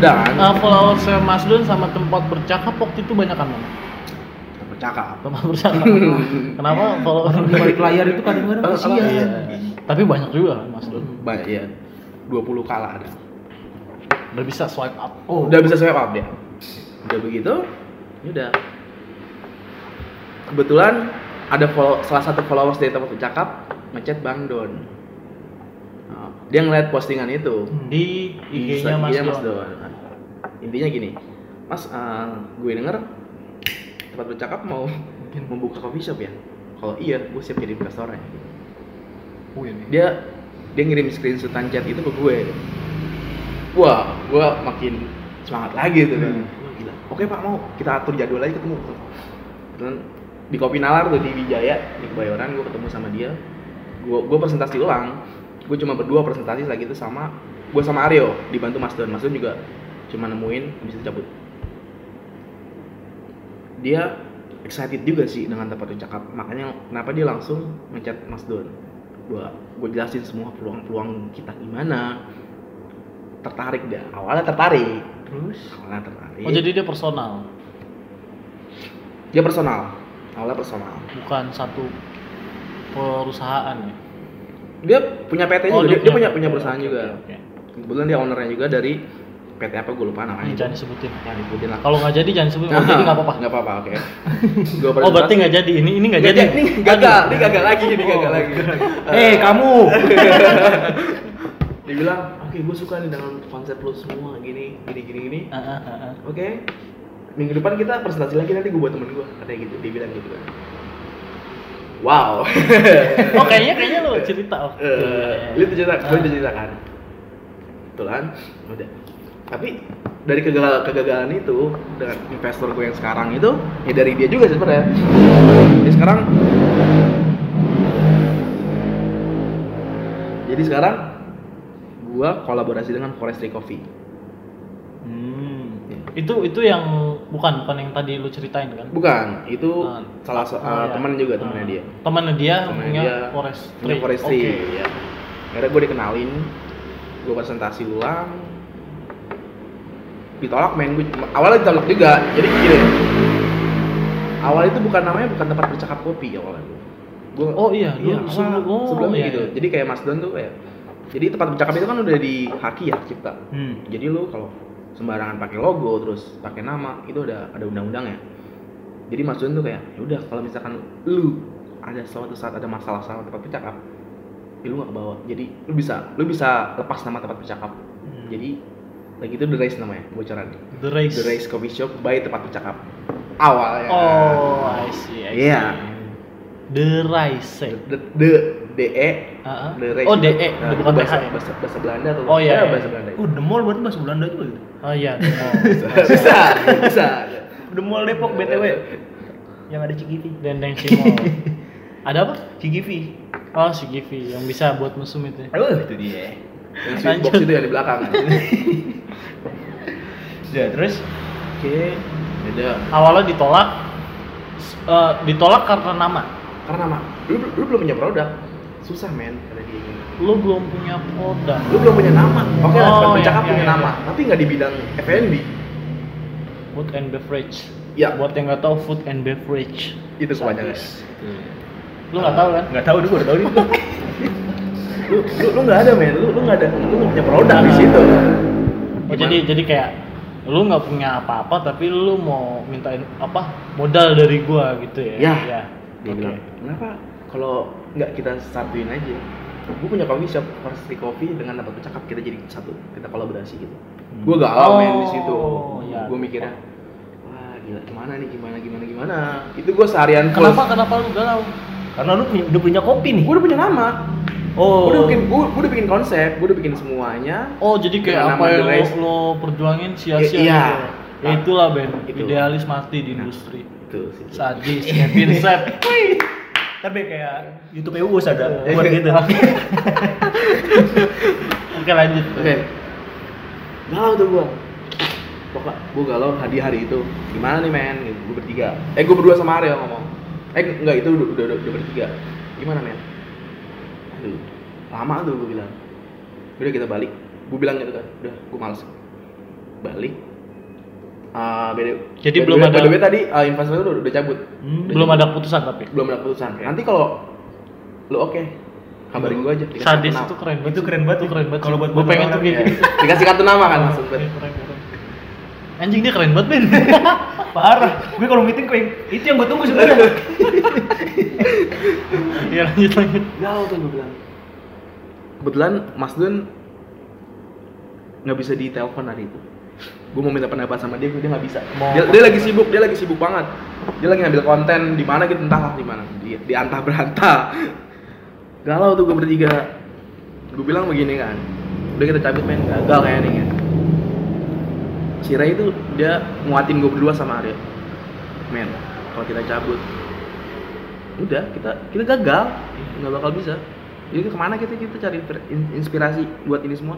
Udah kan? uh, followers Mas Don sama tempat bercakap waktu itu banyak kan? Tempat bercakap. Tempat bercakap. Kenapa followers di balik layar itu kadang-kadang kasihan. Iya. Tapi banyak juga kan Mas Don. Banyak ya. 20 kala ada. Udah bisa swipe up. Oh, Udah bisa swipe up dia. Udah begitu, ya udah. Kebetulan ada follow, salah satu followers dari tempat bercakap ngechat Bang Don. Nah, dia ngeliat postingan itu. Di IG-nya Mas, IG-nya Don. Don. Intinya gini, Mas, eh, gue denger tempat bercakap mau membuka coffee shop ya. Kalau iya, gue siap jadi investor ya. Oh, ini. Dia dia ngirim screenshotan chat itu ke gue. Wah, gue makin semangat lagi tuh kan. Hmm. Gila. Oke pak mau kita atur jadwal aja ketemu. Dan di Kopi Nalar tuh di Wijaya di Kebayoran gue ketemu sama dia. Gue gue presentasi ulang. Gue cuma berdua presentasi lagi itu sama gue sama Aryo dibantu Mas Don. Mas Don juga cuma nemuin habis itu cabut. Dia excited juga sih dengan tempat bercakap. Makanya kenapa dia langsung ngechat Mas Don. Gua gue jelasin semua peluang-peluang kita gimana. Tertarik dia. Awalnya tertarik. Terus Awalnya tertarik. Oh jadi dia personal, dia personal. Awalnya personal. bukan satu perusahaan ya. Dia punya PT Oh, juga. Dia, dia punya punya perusahaan oke, juga. oke, oke. Kebetulan dia ownernya juga dari PT apa gue lupa namanya. Jangan disebutin. Jangan disebutin lah. Kalau nggak jadi jangan sebutin. Oh, jadi nggak apa-apa. Nggak apa-apa, oke. Gua Oh berarti nggak jadi. Ini ini nggak jadi. Ini gagal, ini gagal lagi, ini gagal lagi. Eh, kamu. Dibilang, oke gue suka nih dengan konsep lo semua gini, gini, gini, gini. Ah, ah, ah. Oke, minggu depan kita presentasi lagi nanti gue buat temen gue, katanya gitu, dia bilang gitu kan. Wow. Oh kayaknya kayaknya lo cerita. Oh. Eh, lu tuh cerita, gue Ah. udah cerita kan. Kebetulan, udah. Tapi dari kegagal kegagalan itu dengan investor gue yang sekarang itu ya dari dia juga sebenarnya. Jadi sekarang Jadi sekarang gua kolaborasi dengan Forestry Coffee. Hmm. Itu itu yang bukan bukan yang tadi lu ceritain kan? Bukan, itu Ah. salah se- Oh, uh, ya. teman juga temannya Ah. dia. Temannya dia Temannya punya dia forestry. punya Forestry. Oke. Ya. Akhirnya gue dikenalin, gue presentasi ulang, ditolak main gue awalnya ditolak juga jadi gini awal itu bukan namanya bukan tempat bercakap kopi awalnya gue Oh iya, awal- sebelum- oh, sebelumnya iya, gitu iya. jadi kayak Mas Don tuh kayak jadi tempat bercakap itu kan udah di haki ya cipta Hmm. jadi lu kalau sembarangan pakai logo terus pakai nama itu udah ada undang-undangnya jadi Don tuh kayak ya udah kalau misalkan lu ada suatu saat ada masalah sama tempat bercakap ya lu nggak kebawa jadi lu bisa lu bisa lepas nama tempat bercakap Hmm. jadi lagi itu The Race namanya bocoran The race. The Race Coffee Shop by tempat bercakap awalnya Oh, I see, I see. Iya. The Rice. eh. the, the DE. The Race Oh, DE, nah, bukan bahasa, ya? bahasa, bahasa Belanda tuh Oh, iya, Ya, iya. bahasa Belanda Uh, The Mall berarti bahasa Belanda juga gitu. Oh iya. Oh. bisa bisa The Mall Depok BTW. Yang ada Cikivi. Dendeng Cimol. Ada apa? Cikivi. Oh, si Givi yang bisa buat mesum itu. ya. Oh, itu dia. yang sweet box itu yang di belakang Ya, terus oke beda Awalnya ditolak eh, ditolak karena nama. karena nama lu, lu belum punya produk susah men dia gini Lu belum punya produk. lu belum punya nama oke lah Oh, tempat iya, bercakap iya, punya iya, nama iya. tapi nggak di bidang F&B Food and beverage. ya Buat yang nggak tahu food and beverage. itu kepanjangan Sadis. Lu nggak tahu kan? nggak tahu dulu, udah tahu itu. lu lu lu nggak ada men lu lu nggak ada lu nggak punya produk di situ Oh, jadi jadi kayak lu nggak punya apa-apa tapi lu mau mintain apa modal dari gua gitu ya? Ya. Ya. dia Oke. bilang kenapa kalau nggak kita satuin aja gue punya coffee shop Varsity Coffee dengan dapat bercakap kita jadi satu kita kolaborasi gitu Hmm. gue galau men di Oh, situ iya. gue mikirnya wah gila gimana nih gimana gimana gimana itu gue seharian Kenapa kenapa lu galau? Karena lu punya, udah punya kopi nih. gue udah punya nama Oh. gue udah bikin gue, udah bikin konsep gue udah bikin semuanya Oh jadi kayak apa yang The lo, lo perjuangin sia-sia I- iya. gitu. Ya itulah Ben, Itu. idealis mati di Nah. industri. itu sih Sadis, Kevin Sep. Tapi kayak YouTube Uus ada buat gitu. Oke lanjut. Oke. Galau tuh gua. Pokok gua galau di hari itu. Gimana nih men? Gitu. Gua bertiga. Eh gua berdua sama Ariel ngomong. Eh enggak itu udah udah, udah, udah bertiga. Gimana men? Aduh, lama tuh gua bilang. Udah kita balik. Gua bilang gitu kan. Udah, gua males. Balik. Ah, beda. Jadi belum ada- way tadi uh, investor udah, udah cabut. Hmm. Belum ada keputusan tapi. Belum ada keputusan. Nanti kalau lu oke, kabarin gua aja. Sadis itu keren banget. Itu keren banget Itu keren banget. Kalau buat gue pengen tuh kayak Ya, gitu. Dikasih kartu nama kan langsung. Keren, keren, keren. Anjing dia keren banget Ben. Parah. Gue kalau meeting kayak itu yang gue tunggu sebenarnya. Iya lanjut lanjut. Galau tuh gue bilang. Kebetulan Mas Dun nggak bisa ditelepon hari itu. Gue mau minta pendapat sama dia, dia nggak bisa. Mau- Dia, dia lagi sibuk, dia lagi sibuk banget. Dia lagi ngambil konten di mana gitu entahlah di mana. Di, di antah berantah. Galau tuh gue bertiga. Gue bilang begini kan. Udah kita cabut main gagal kayak nih kan. Si Ray itu dia nguatin gue berdua sama Arya. Men, kalau kita cabut udah kita kita gagal nggak bakal bisa jadi ke mana kita kita cari inspir- in- inspirasi buat ini semua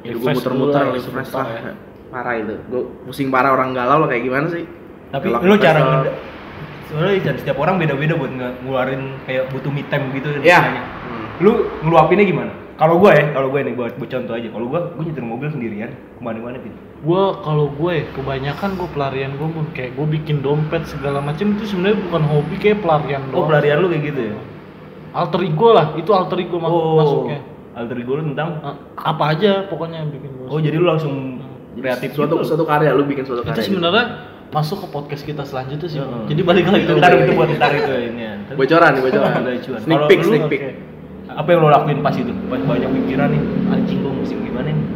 ya gue muter-muter lah, invest sebentar lah ya. parah itu gue pusing parah orang galau lo kayak gimana sih Tapi Kalau lu cara ngeda- dan setiap orang beda-beda buat nge- ngeluarin kayak butuh me time gitu ya istilahnya. Hmm. Lu ngeluapinnya gimana? Kalau gue ya, kalau gue nih buat, buat contoh aja. Kalau gue, gue nyetir mobil sendirian ke mana-mana gitu. Gue kalau gue kebanyakan gue pelarian gue pun kayak gue bikin dompet segala macam itu sebenarnya bukan hobi kayak pelarian Oh, doang. pelarian lu kayak gitu ya? Alter ego lah, itu alter ego mak- masuknya. Alter ego lu tentang Ah, Apa aja pokoknya yang bikin gue. Oh, jadi lu langsung kreatif suatu gitu. suatu karya lu bikin suatu karya itu sebenarnya masuk ke podcast kita selanjutnya sih. Heeh. Jadi balik lagi itu ke ntar itu buat ntar itu ini ya. gitu. bocoran nih bocoran sneak peek sneak peek. Apa yang lo lakuin pas itu? Pas banyak pikiran nih, anjing gue mesti gimana nih?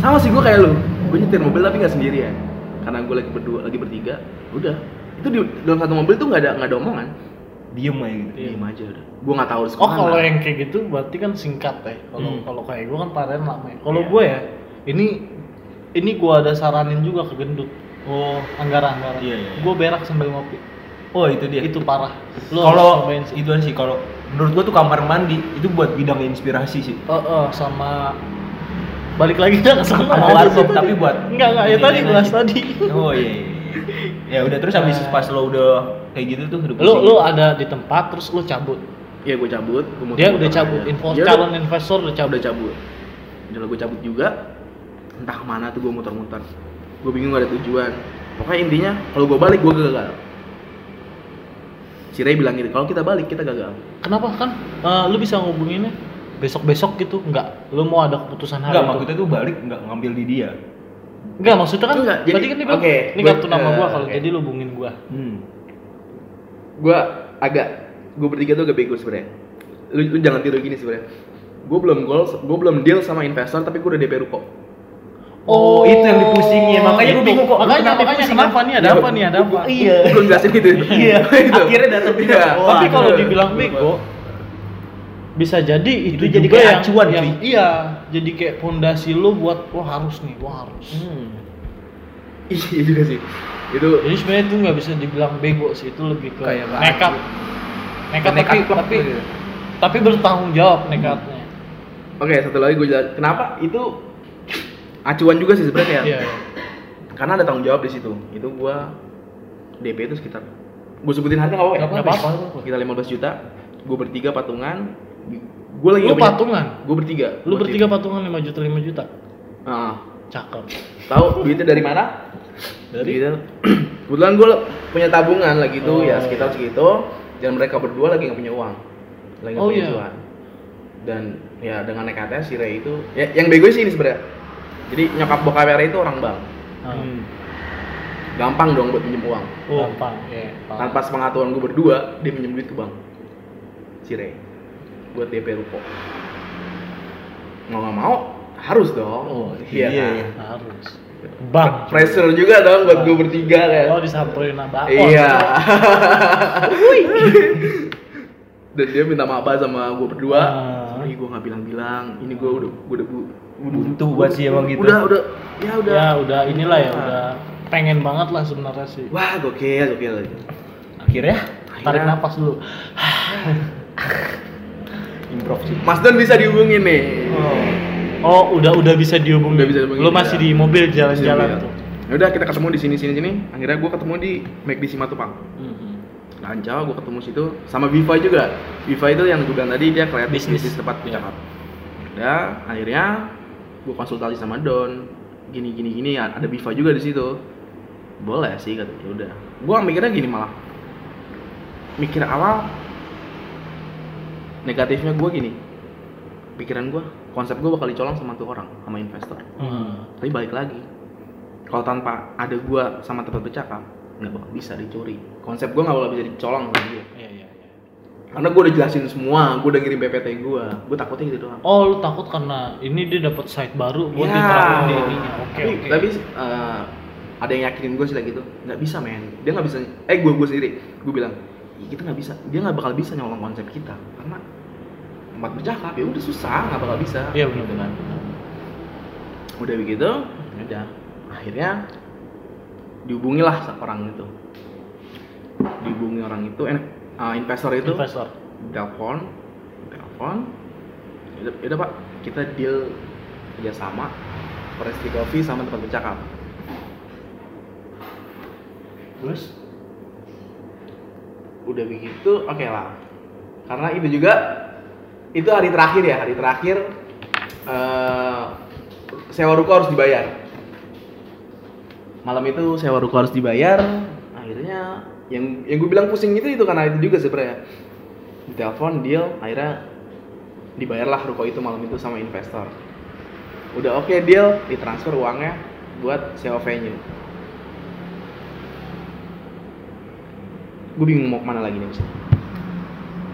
sama sih gue kayak lu gue nyetir mobil tapi nggak sendirian karena gue lagi berdua lagi bertiga udah itu di dalam satu mobil tuh nggak ada nggak ada omongan Diem aja gitu. diem aja udah gue nggak tahu Oh kalau yang kayak gitu berarti kan singkat ya. Kalau Hmm. kalau kayak gue kan pelarian lama ya. Kalau Iya. gue ya ini ini gue ada saranin juga ke gendut. Oh, Anggara Anggara. Iya, iya. Gue berak sambil ngopi. oh itu dia. Itu parah. Kalau cobain sih. kalau menurut gua tuh kamar mandi itu buat bidang inspirasi sih. Oh, oh, sama balik lagi dah ke sana. Sama warkop, tapi buat enggak enggak ya tadi bahas tadi. Oh iya. iya. Ya udah terus habis pas lo udah kayak gitu tuh udah Lu lu ada di tempat terus lu cabut. Iya gue cabut, gua Dia udah cabut. Info Dia calon udah, investor udah cabut. udah cabut. Udah gue cabut juga. Entah ke mana tuh gue muter-muter. Gue bingung gak ada tujuan. Pokoknya intinya kalau gue balik gue gagal. Si Ray bilang gitu, kalau kita balik kita gagal. Kenapa kan? eh, lu bisa ngubunginnya besok-besok gitu enggak lu mau ada keputusan hari Enggak, itu. maksudnya tuh balik enggak ngambil di dia. Enggak, maksudnya kan Enggak, jadi- tadi kan dia bilang, oke, ini gua- kartu nama gua eh, kalau oke. jadi lu hubungin gua. Hmm. Gue agak, gue bertiga tuh agak bego sebenarnya. Lu, lu jangan tiru gini sebenarnya. Gue belum goal, gue belum deal sama investor tapi gue udah DP ruko. Oh, itu yang dipusingin. Makanya gua itu. bingung kok, Makanya, kenapa makanya kenapa nih ada Iya, apa nih? Ada apa? Iya. Gue belum jelasin itu. Iya, akhirnya datang. Iya. Oh, Tapi kalau dibilang bego bisa jadi itu, Itu jadi juga kayak yang, acuan, yang cuy. iya, jadi kayak fondasi lu buat wah harus nih, wah harus. Hmm. Iya juga sih. Itu Jadi sebenarnya itu nggak bisa dibilang bego sih, itu lebih ke Kayak nekat. Nekat, Nekat tapi tapi gitu. tapi bertanggung jawab nekatnya. Oke, satu lagi gue jelas. Kenapa itu acuan juga sih sebenarnya kayak. Iya, iya. Karena ada tanggung jawab di situ. Itu gua DP itu sekitar gue sebutin harga nggak apa-apa ya? Apa-apa. Kita 15 juta. Gue bertiga patungan. Gue lagi Lu patungan? Gue bertiga. Lu bertiga patungan 5 juta 5 juta. Ah, Cakep. tahu duitnya dari mana? Dari Gitu. Kebetulan gue punya tabungan lagi tuh Oh, ya sekitar iya. segitu. Dan mereka berdua lagi nggak punya uang. Lagi nggak Oh, punya iya. cuan. Dan ya dengan nekatnya si Ray itu, ya, yang bego sih ini sebenarnya. Jadi nyokap bokap Ray itu orang bank. Hmm. Gampang dong buat pinjem uang. Oh. Gampang, ya. paham. Tanpa sepengetahuan gue berdua, dia pinjem duit ke bank. Si Ray. Buat DP ruko. Mau nggak mau, harus dong. Oh, iya. iya, kan? iya. harus. Bang. Pressure juga dong buat gue bertiga kan. Oh, disamperin abang. Iya. Dan dia minta maaf sama gue berdua. Ah. Sorry gue nggak bilang-bilang. Ini gue udah gue udah bu- Butuh buat sih emang gitu. Udah udah ya udah. Ya udah inilah ya Ah. udah pengen banget lah sebenarnya sih. Wah gokil gokil. Akhirnya tarik Akhirnya- napas dulu Improv sih. Mas Don bisa dihubungin nih. oh udah udah bisa dihubungi Udah bisa dihubungi, lu masih ya. di mobil jalan-jalan Iya. tuh Ya udah kita ketemu di sini sini sini. Akhirnya gue ketemu di McD Simatupang. Mhm. Lancau gue ketemu situ sama Viva juga. Viva itu yang bilang tadi dia kreatif Bisnis. bisnis tempat Iya. bercakap. Udah akhirnya gue konsultasi sama Don. Gini gini gini ya, ada Viva juga di situ. Boleh sih kata ya udah. Gue mikirnya gini malah. Mikir awal negatifnya gue gini. Pikiran gue, konsep gue bakal dicolong sama tuh orang, sama investor. Hmm. Tapi balik lagi, kalau tanpa ada gua sama tempat bercakap, nggak bakal bisa dicuri. Konsep gua nggak bakal bisa dicolong sama dia. Iya, iya, iya. Karena gua udah jelasin semua, gua udah ngirim PPT gua. Gua takutnya gitu doang. Oh, lu takut karena ini dia dapat site baru buat Ya. diterapin di ininya. Oke, tapi, oke. tapi eh, ada yang yakinin gua sih kayak gitu. Nggak bisa men. Dia nggak bisa. Eh gua gua sendiri. Gua bilang, "Ih, kita nggak bisa. Dia nggak bakal bisa nyolong konsep kita. Karena tempat bercakap ya udah susah, nggak bakal bisa. Iya, benar benar. udah begitu ya udah akhirnya dihubungilah orang itu dihubungi orang itu eh, eh, investor itu Investor. telepon telepon udah, udah pak kita deal kerjasama Forestry Coffee sama tempat bercakap Terus? Udah begitu oke lah. Karena itu juga itu hari terakhir ya hari terakhir eh, sewa ruko harus dibayar. Malam itu sewa ruko harus dibayar akhirnya yang yang gue bilang pusing itu itu karena itu juga sebenarnya telepon deal akhirnya dibayarlah ruko itu malam itu sama investor. Udah oke deal ditransfer uangnya buat sewa venue gue bingung mau ke mana lagi nih Bos.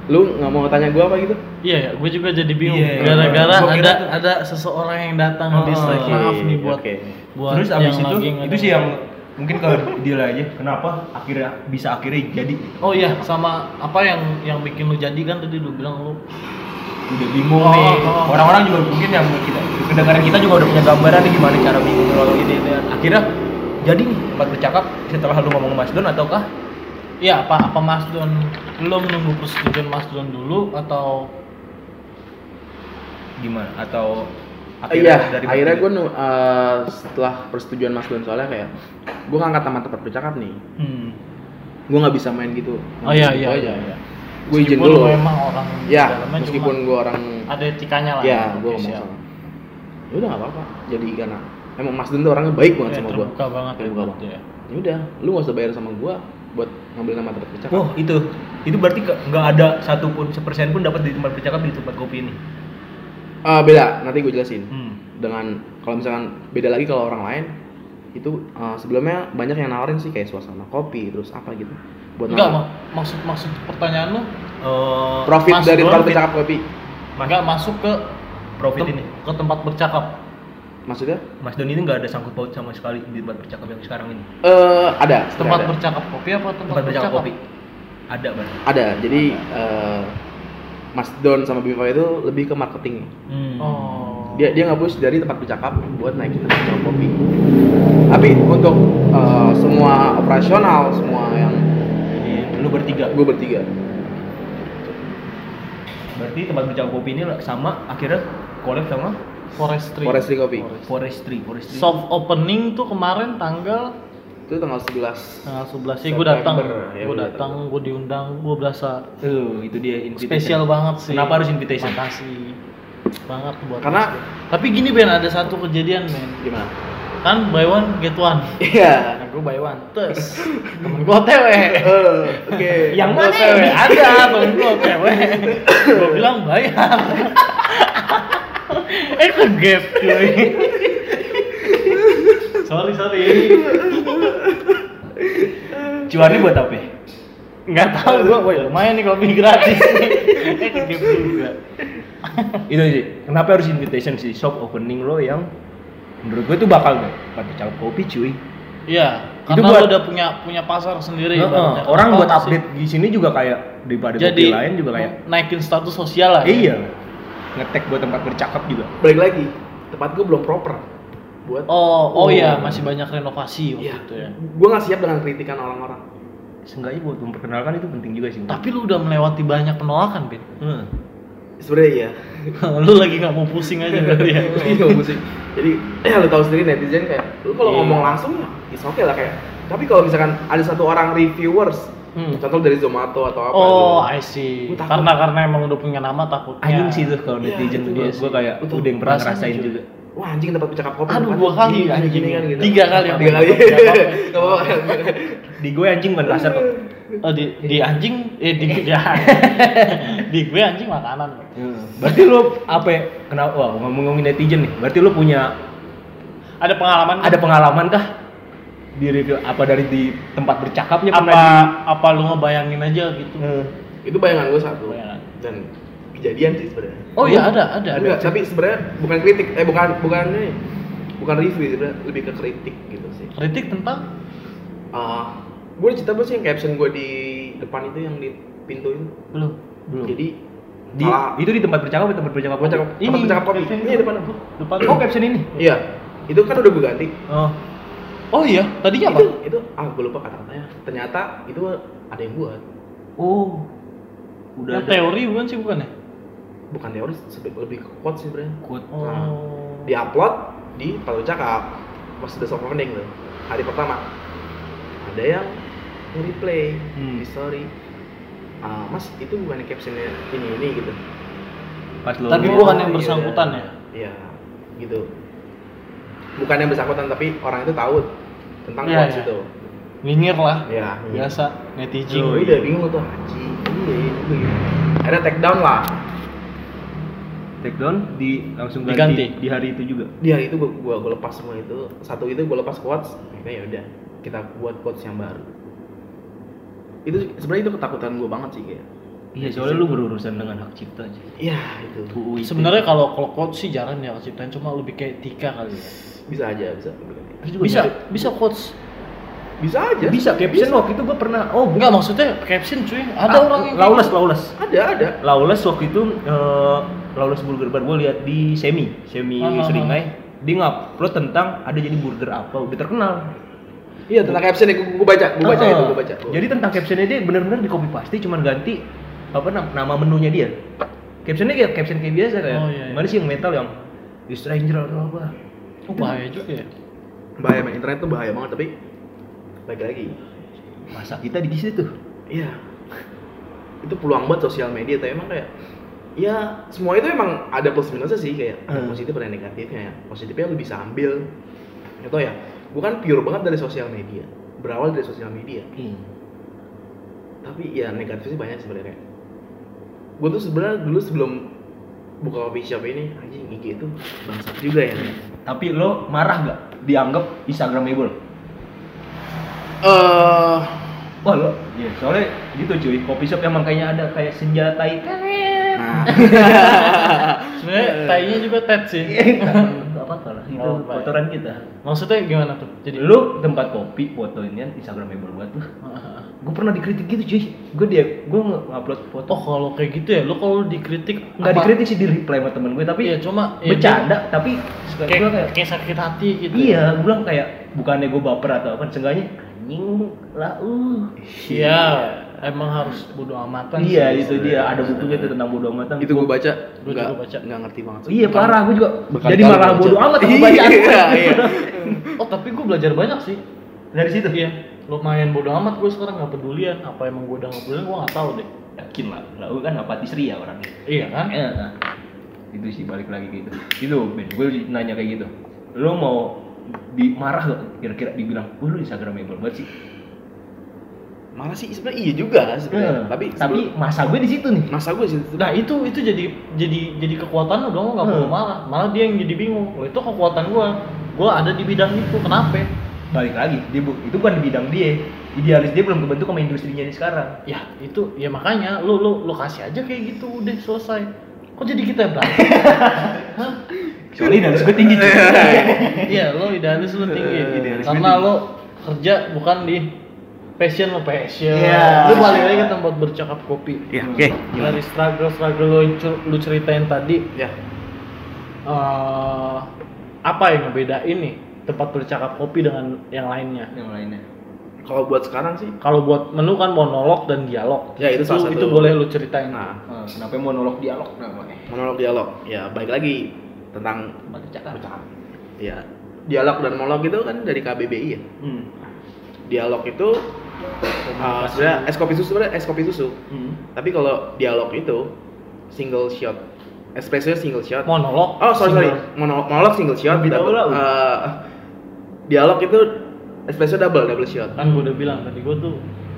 lu nggak mau tanya gue apa gitu Iya ya, gue juga jadi bingung. Iya, Gara-gara gua kira ada tuh- ada seseorang yang datang Oh, di slide oke, maaf nih buat oke. buat Terus abis itu, lagi itu sih yang mungkin kalau deal aja. Kenapa akhirnya bisa akhirnya jadi Oh iya, sama apa yang yang bikin lu jadi kan tadi lu bilang lu udah bingung Oh, nih. oh. Orang-orang juga mungkin yang kita kedengaran kita juga udah punya gambaran nih gimana cara bingung kalau ini ini. Akhirnya jadi nih tempat bercakap setelah lu ngomong Mas Don ataukah Iya, apa apa Mas Don lu menunggu persetujuan Mas Don dulu atau gimana atau iya, dari akhirnya gue setelah persetujuan Mas Don soalnya kayak gue ngangkat sama tempat bercakap nih, hmm. gue nggak bisa main gitu. Oh iya Gitu iya aja. iya iya. Gue izin dulu. lu emang orang Ya, dalamnya meskipun gue orang, ada etikanya lah. ya gue ngomong sama. Ya udah nggak apa-apa. Jadi karena emang Mas Don tuh orangnya baik banget Iya, sama gue. terbuka banget ya Terbuka berarti ya. Ya udah, lu nggak usah bayar sama gue buat ngambil nama tempat bercakap. Oh itu, itu berarti nggak ada satupun sepersen pun dapat di tempat bercakap di tempat kopi ini. Eh, beda, nanti gue jelasin. Hmm. dengan kalau misalkan beda lagi kalau orang lain itu uh, sebelumnya banyak yang nawarin sih kayak suasana kopi terus apa gitu buat Enggak, mak maksud maksud pertanyaan lu Eh, profit dari tempat bercakap kopi enggak masuk ke profit ini. ke tempat bercakap. Maksudnya Mas Don ini nggak ada sangkut paut sama sekali di tempat bercakap yang sekarang ini. eh ada Tempat ada. bercakap kopi apa tempat, Tempat bercakap kopi. Ada bang. ada jadi eh, Mas Don sama Biva itu lebih ke marketing Hmm. Oh. dia dia nggak push dari tempat bercakap buat naikin tempat bercakap kopi tapi untuk eh, semua operasional semua yang Jadi lu bertiga. gue bertiga Berarti tempat bercakap kopi ini sama akhirnya collab sama Forestry. Forestry Coffee Forestry. Forestry. Soft opening tuh kemarin tanggal itu tanggal 11 tanggal 11 sih gue datang. Ya, gue gua datang, gue diundang, gue berasa Tuh, itu dia invitation. spesial banget sih. Kenapa harus invitation? Makasih banget buat Karena- Ben. tapi gini Ben ada satu kejadian Ben gimana kan buy one get one iya nah gue buy one terus temen gue otw Eh, oke Yang mana ada temen gue otw gue bilang bayar eh ke gap cuy sorry sorry Cuannya buat apa? ya? nggak tahu gue wah lumayan nih kopi gratis nih eh ke gap juga itu sih. Kenapa harus invitation sih shop opening lo yang menurut gue tuh bakal deh tempat bercakap kopi cuy. Iya, Itu karena buat- lo udah punya punya pasar sendiri. Heeh, ibaratnya. orang buat sih? update di sini juga kayak daripada Jadi kopi lain juga kayak naikin status sosial lah. ya. Ngetek buat tempat bercakap juga. balik lagi tempat gue belum proper buat Oh, oh Oh. iya, masih banyak renovasi waktu Iya. itu ya. gue nggak siap dengan kritikan orang-orang seenggaknya buat memperkenalkan itu penting juga sih Tapi lu udah melewati banyak penolakan, Bin. Hmm. Sebenarnya iya. lu lagi nggak mau pusing aja berarti ya. Iya musik. Jadi ya lu tahu sendiri netizen kayak lu kalau Iya. ngomong langsung ya is oke lah kayak. Tapi kalau misalkan ada satu orang reviewers, Hmm. contoh dari Zomato atau apa Oh, gitu. I see. Gua takut. Karena karena emang udah punya nama takutnya. anjing sih tuh kalau Iya, netizen itu gue dia gue kayak Betul. udah yang pernah Rasanya ngerasain juga. juga Wah anjing dapat bercakap kopi. Aduh, dua kali anjing. gini kan gitu. Tiga kali Tiga kali. Apa-apa. di gue anjing bukan kasar kok Oh, di di anjing eh di di, di gue anjing makanan. berarti lu apa ya kenapa wah ngomong-ngomongin netizen nih berarti lu punya Ada pengalaman ada pengalaman kah di review apa dari di tempat bercakapnya apa pernah di apa lu ngebayangin aja gitu. Hmm. Itu bayangan gue satu. Bayangan. Dan kejadian sih sebenarnya. Oh iya ada ada ada. Enggak, tapi sebenarnya bukan kritik, eh bukan bukan ini. Bukan review sebenarnya, lebih ke kritik gitu sih. Kritik tentang Ah, gue cerita sih yang caption gue di depan itu yang di pintu itu. belum belum. Jadi di salah- itu di tempat bercakap di tempat bercakap Bercakap. ini Tempat bercakap kopi. Ini depan. depan. oh caption ini Iya, itu kan udah gue ganti. oh Oh iya, tadinya apa? Itu, itu ah gue lupa kata-katanya. Ternyata itu ada yang buat. oh udah ada teori bukan sih bukan ya? Bukan teori, lebih ke quote sih sebenarnya. quote Nah, Oh. Di upload di Palu Cakap pas udah soft opening tuh hari pertama. Ada yang replay Hmm. di story. Ah, mas itu bukan captionnya ini ini gitu. pas Tapi Oh, bukan yang iya. bersangkutan ya? Iya, gitu. Bukan yang bersangkutan tapi orang itu tahu tentang Iya, quotes iya. itu. Nyinyir lah. Iya. Biasa netizen. Oh, Gue udah bingung tuh anjing. Iya, itu gitu. Ada take down lah. take down di langsung ganti, Diganti. di hari itu juga Di hari itu gua gua, gua lepas semua itu. Satu itu gua lepas quotes. Akhirnya ya udah kita buat quotes yang baru. Itu sebenarnya itu ketakutan gua banget sih kayak. iya soalnya lu berurusan dengan hak cipta aja Iya, itu. Sebenarnya kalau kalau quotes sih jarang ya ciptain cuma lebih kayak tika kali ya. Bisa aja, bisa. Bisa, nyari- bisa quotes. Bisa aja. bisa caption waktu itu gua pernah oh Enggak maksudnya caption cuy. Ada Ah, orang yang lawless lawless Ada, ada. lawless waktu itu eh lawless burger bar gue lihat di semi semi Ah, ah, ah. seringai dia ngupload tentang ada jadi burger apa udah terkenal Iya, tentang caption gua, gua baca, gua baca Ah, itu, gua baca. jadi tentang captionnya dia benar-benar di copy paste cuman ganti apa nam- nama menunya dia captionnya kayak caption kayak biasa kayak Oh, iya, iya. mana sih yang metal yang The Stranger atau apa Oh, bahaya juga ya. bahaya main internet tuh bahaya banget tapi baik lagi. masa kita di situ Iya. itu peluang buat sosial media tapi emang kayak ya semua itu emang ada plus minusnya sih kayak Hmm. positif ada negatifnya ya positifnya lu bisa ambil atau ya bukan pure banget dari sosial media berawal dari sosial media tapi ya negatifnya banyak sebenarnya gue tuh sebenarnya dulu sebelum buka coffee shop ini anjing IG itu bangsat juga ya tapi lo marah gak dianggap Instagramable? Eh wah lo iya soalnya gitu cuy coffee shop emang kayaknya ada kayak senjata ikan nah. Sebenarnya tainya juga tet sih. Gak apa-apa lah, itu Oh, kotoran kita. Maksudnya gimana tuh? Jadi Lu tempat kopi, fotoinnya Instagramable buat tuh Gue pernah dikritik gitu cuy Gue dia, gue nge-upload foto Oh kalau kayak gitu ya, lu kalau dikritik Nggak apa- dikritik sih, di reply sama temen gue Tapi Iya cuma ya, bercanda, tapi dia- gue kayak, kayak kayak sakit hati gitu. Iya, gue bilang kayak Bukannya gue baper atau apa, seenggaknya Anjing lah, uh Iya, emang harus bodo amatan. Iya, sih. itu dia, ada bukunya tuh tentang bodo amatan itu gue baca nggak juga baca. nggak ngerti banget Iya parah, gue juga Jadi malah baca. bodo amat gue. Iya, iya. Oh tapi gue belajar banyak sih. Dari situ? Iya, lumayan bodo amat gue sekarang nggak pedulian. Apa emang gue udah nggak pedulian gue nggak tahu deh. Yakin lah, lah gue kan apatis ria orangnya Iya kan? Eh, nah. itu sih balik lagi gitu itu Ben gue nanya kayak gitu lo mau dimarah gak kira-kira dibilang "Wah, lu instagramable banget sih malah sih sebenarnya iya juga sebenarnya Eh, tapi tapi masa gue di situ nih masa gue sih Nah itu itu jadi jadi jadi kekuatan lo dong nggak perlu Hmm. marah. Malah dia yang jadi bingung. Oh, itu kekuatan gue. Gue ada di bidang itu. Kenapa? Balik lagi dia bu- itu bukan di bidang dia idealis dia belum kebentuk sama industrinya ini sekarang Ya itu ya makanya lu lu lu kasih aja kayak gitu udah selesai. Kok jadi kita yang berantem? Soalnya idealis gue tinggi. Iya, lo idealis lo tinggi. Eh, idealis Karena lo kerja bukan di passion lo passion. Iya. Lo balik lagi ke tempat bercakap kopi. ya oke Dari struggle struggle lo lu ceritain tadi, ya eh apa yang ngebedain nih tempat bercakap kopi dengan yang lainnya? yang lainnya Kalau buat sekarang sih, Kalau buat menu kan monolog dan dialog. Ya, itu salah satu. Itu boleh lu ceritain. nah Nah, kenapa monolog dialog namanya? monolog dialog, ya baik lagi tentang Tempat bercakap. bercakap. Ya, dialog dan monolog itu kan dari KBBI ya. Hmm. Dialog itu uh, sebenarnya es kopi susu sebenarnya es kopi susu. Hmm. Tapi kalau dialog itu single shot, espresso single shot. Monolog. Oh sorry sorry, single. monolog, monolog single shot. Lebih tahu lah. uh, dialog itu espresso double double shot. Kan gue udah bilang tadi gue tuh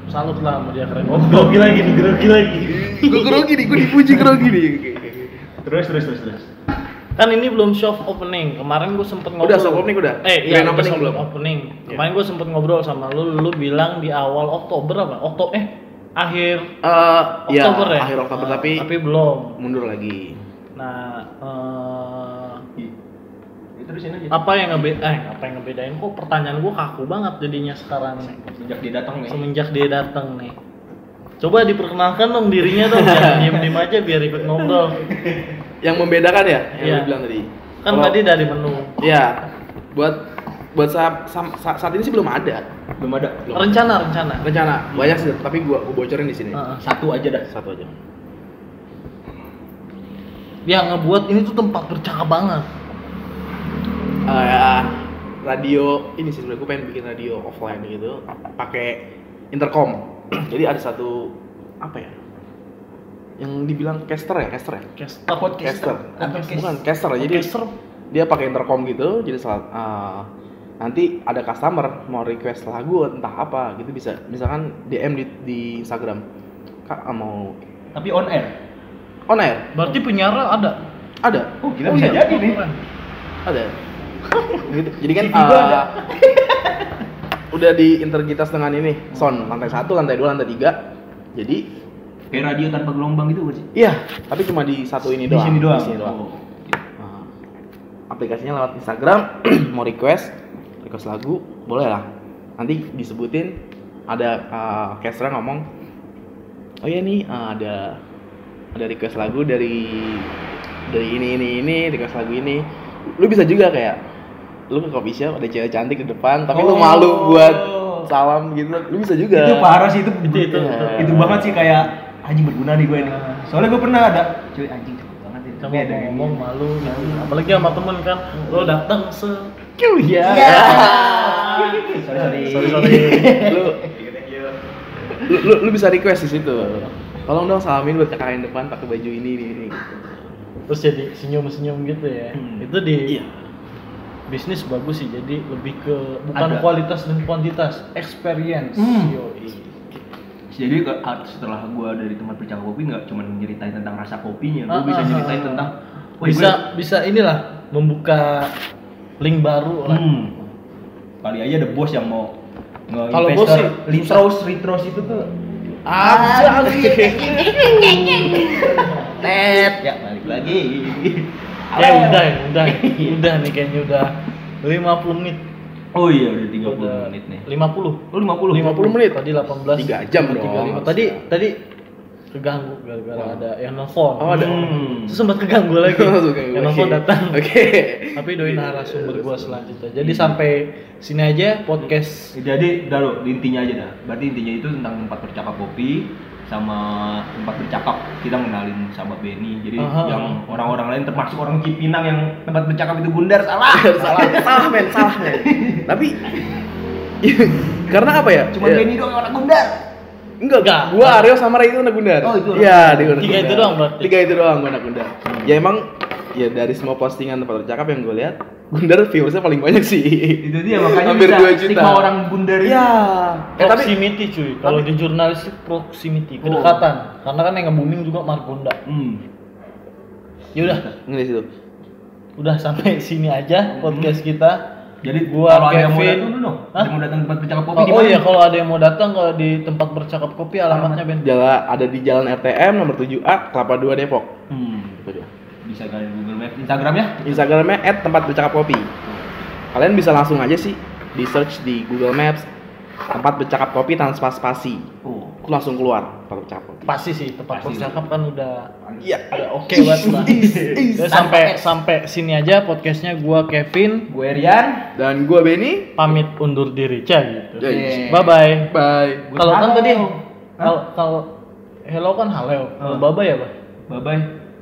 salut lah sama dia keren. Oh, grogi lagi nih, grogi lagi. gue grogi nih, gue dipuji grogi nih. Terus terus terus terus. Kan ini belum soft opening. Kemarin gue sempet ngobrol. Udah soft opening udah. Eh, iya, opening soft belum? opening. Iya. Kemarin gue sempet ngobrol sama lu, lu bilang di awal Oktober apa? Oktober eh akhir Eh, ya, Oktober ya? akhir Oktober Nah, tapi, tapi belum. mundur lagi. Nah, eh, Ya, terusin aja. apa yang ngebe eh apa yang ngebedain kok pertanyaan gue kaku banget jadinya sekarang Sejak dia datang nih. semenjak dia datang nih. Coba diperkenalkan dong dirinya dong, jangan diem-diem aja biar ikut ngobrol. Yang membedakan ya, yang Iya. lu bilang tadi. Kan Kalau- tadi dari menu. Iya. Buat buat saat, saat, saat ini sih belum ada. Belum ada. Belum. Rencana, rencana. Rencana banyak sih, tapi gua, gua bocorin di sini. Satu aja dah. Satu aja. Yang ngebuat ini tuh tempat bercakap banget. Eh, ya, radio ini sih sebenarnya gue pengen bikin radio offline gitu, pakai intercom. Jadi ada satu apa ya? Yang dibilang caster ya, caster ya? Caster. Caster. Podcast. Bukan caster. Jadi Caster. dia pakai intercom gitu, jadi saat eh, nanti ada customer mau request lagu entah apa gitu bisa misalkan DM di, di Instagram kak ah, mau Tapi on air. on air Berarti penyiar ada. ada Oh, kita bisa jadi nih. ada gitu. jadi kan uh, udah diintegritas dengan ini sound lantai satu lantai dua lantai tiga jadi Kayak radio tanpa gelombang gitu sih? iya tapi cuma di satu ini Di doang sini doang. di sini doang Oh. Nah, aplikasinya lewat Instagram mau request request lagu boleh lah nanti disebutin ada uh, caster ngomong oh iya nih uh, ada ada request lagu dari dari ini ini ini request lagu ini lu bisa juga kayak lu ke coffee shop ada cewek cantik di depan tapi lu Oh. malu buat salam gitu lu bisa juga Itu parah sih itu. Itu- itu- itu, itu. banget sih kayak anjing berguna nih gue ini. Soalnya gue pernah ada cuy anjing cepet banget ini. Kamu Tapi ada yang ngomong malu gitu. Apalagi sama temen kan, lo datang se ya. Ya. Sorry sorry. Sorry, sorry. lu, lu, lu, lu bisa request di situ tolong dong salamin buat kakak yang depan pakai baju ini ini, ini. Terus jadi senyum-senyum gitu ya. Hmm. Itu di Iya. Bisnis bagus sih. Jadi lebih ke bukan Ada. kualitas dan kuantitas, experience. Hmm. Yoi. Jadi ah, setelah gue dari tempat bercakap kopi nggak cuma nyeritain tentang rasa kopinya, gue Ah, bisa ah, nyeritain ah. tentang Wih, bisa bisa inilah membuka link baru gue- lah. hmm, kali aja ada bos yang mau Kalau bos sih, retros retros itu tuh Ah, net ya balik lagi ya udah ya, udah. Udah nih kayaknya udah 50 menit. Oh iya udah 30 udah menit nih. 50 oh 50 50 menit. tadi 18 Tiga jam dong. 35. tadi tadi keganggu gara-gara ada yang nelfon. Oh, ada. Hmm. Terus sempat keganggu lagi. Yang nelfon datang. Oke. Tapi doain narasumber gua selanjutnya. Jadi sampai sini aja podcast. Jadi udah lo intinya aja dah. Berarti intinya itu tentang tempat bercakap kopi sama tempat bercakap kita mengenalin sahabat Benny jadi Aha. yang orang-orang lain termasuk orang Cipinang yang tempat bercakap itu bundar salah salah salah men salah men tapi karena apa ya cuma Ya, Benny doang yang orang bundar enggak Enggak. gua Aryo sama Ray itu anak bundar Oh, itu iya bundar. dia anak Tiga bundar. itu doang berarti? tiga itu doang gua anak bundar ya emang ya dari semua postingan tempat bercakap yang gue lihat bundar viewersnya paling banyak sih itu dia makanya Hampir bisa dua juta. stigma orang bundar itu Iya. Eh tapi proximity cuy kalau di jurnalistik proximity Oh. kedekatan karena kan yang nge-booming juga Margonda hmm. yaudah nggak di situ. udah sampai sini aja podcast kita jadi Gua kalau ada yang mau Kevin. datang dulu dong Hah? ada yang mau datang tempat bercakap kopi Oh, oh iya kalau ada yang mau datang kalau di tempat bercakap kopi alamatnya Ben. Jalan ada di Jalan RTM nomor 7A Kelapa 2 Depok. hmm. Bisa kalian Google Maps Instagramnya Instagramnya @tempat bercakap kopi. Kalian bisa langsung aja sih di search di Google Maps tempat bercakap kopi tanpa spasi. oh langsung keluar tempat bercakap Pasti sih tempat bercakap kan udah iya udah oke banget lah. Sampai sampai sini aja podcastnya gua Kevin Gue Rian. dan gua Benny pamit undur diri cah gitu. Iya. Bye bye. bye Kalau kan halo. tadi kalau kalau hello kan halo. Kalau bye bye ya? Bye bye.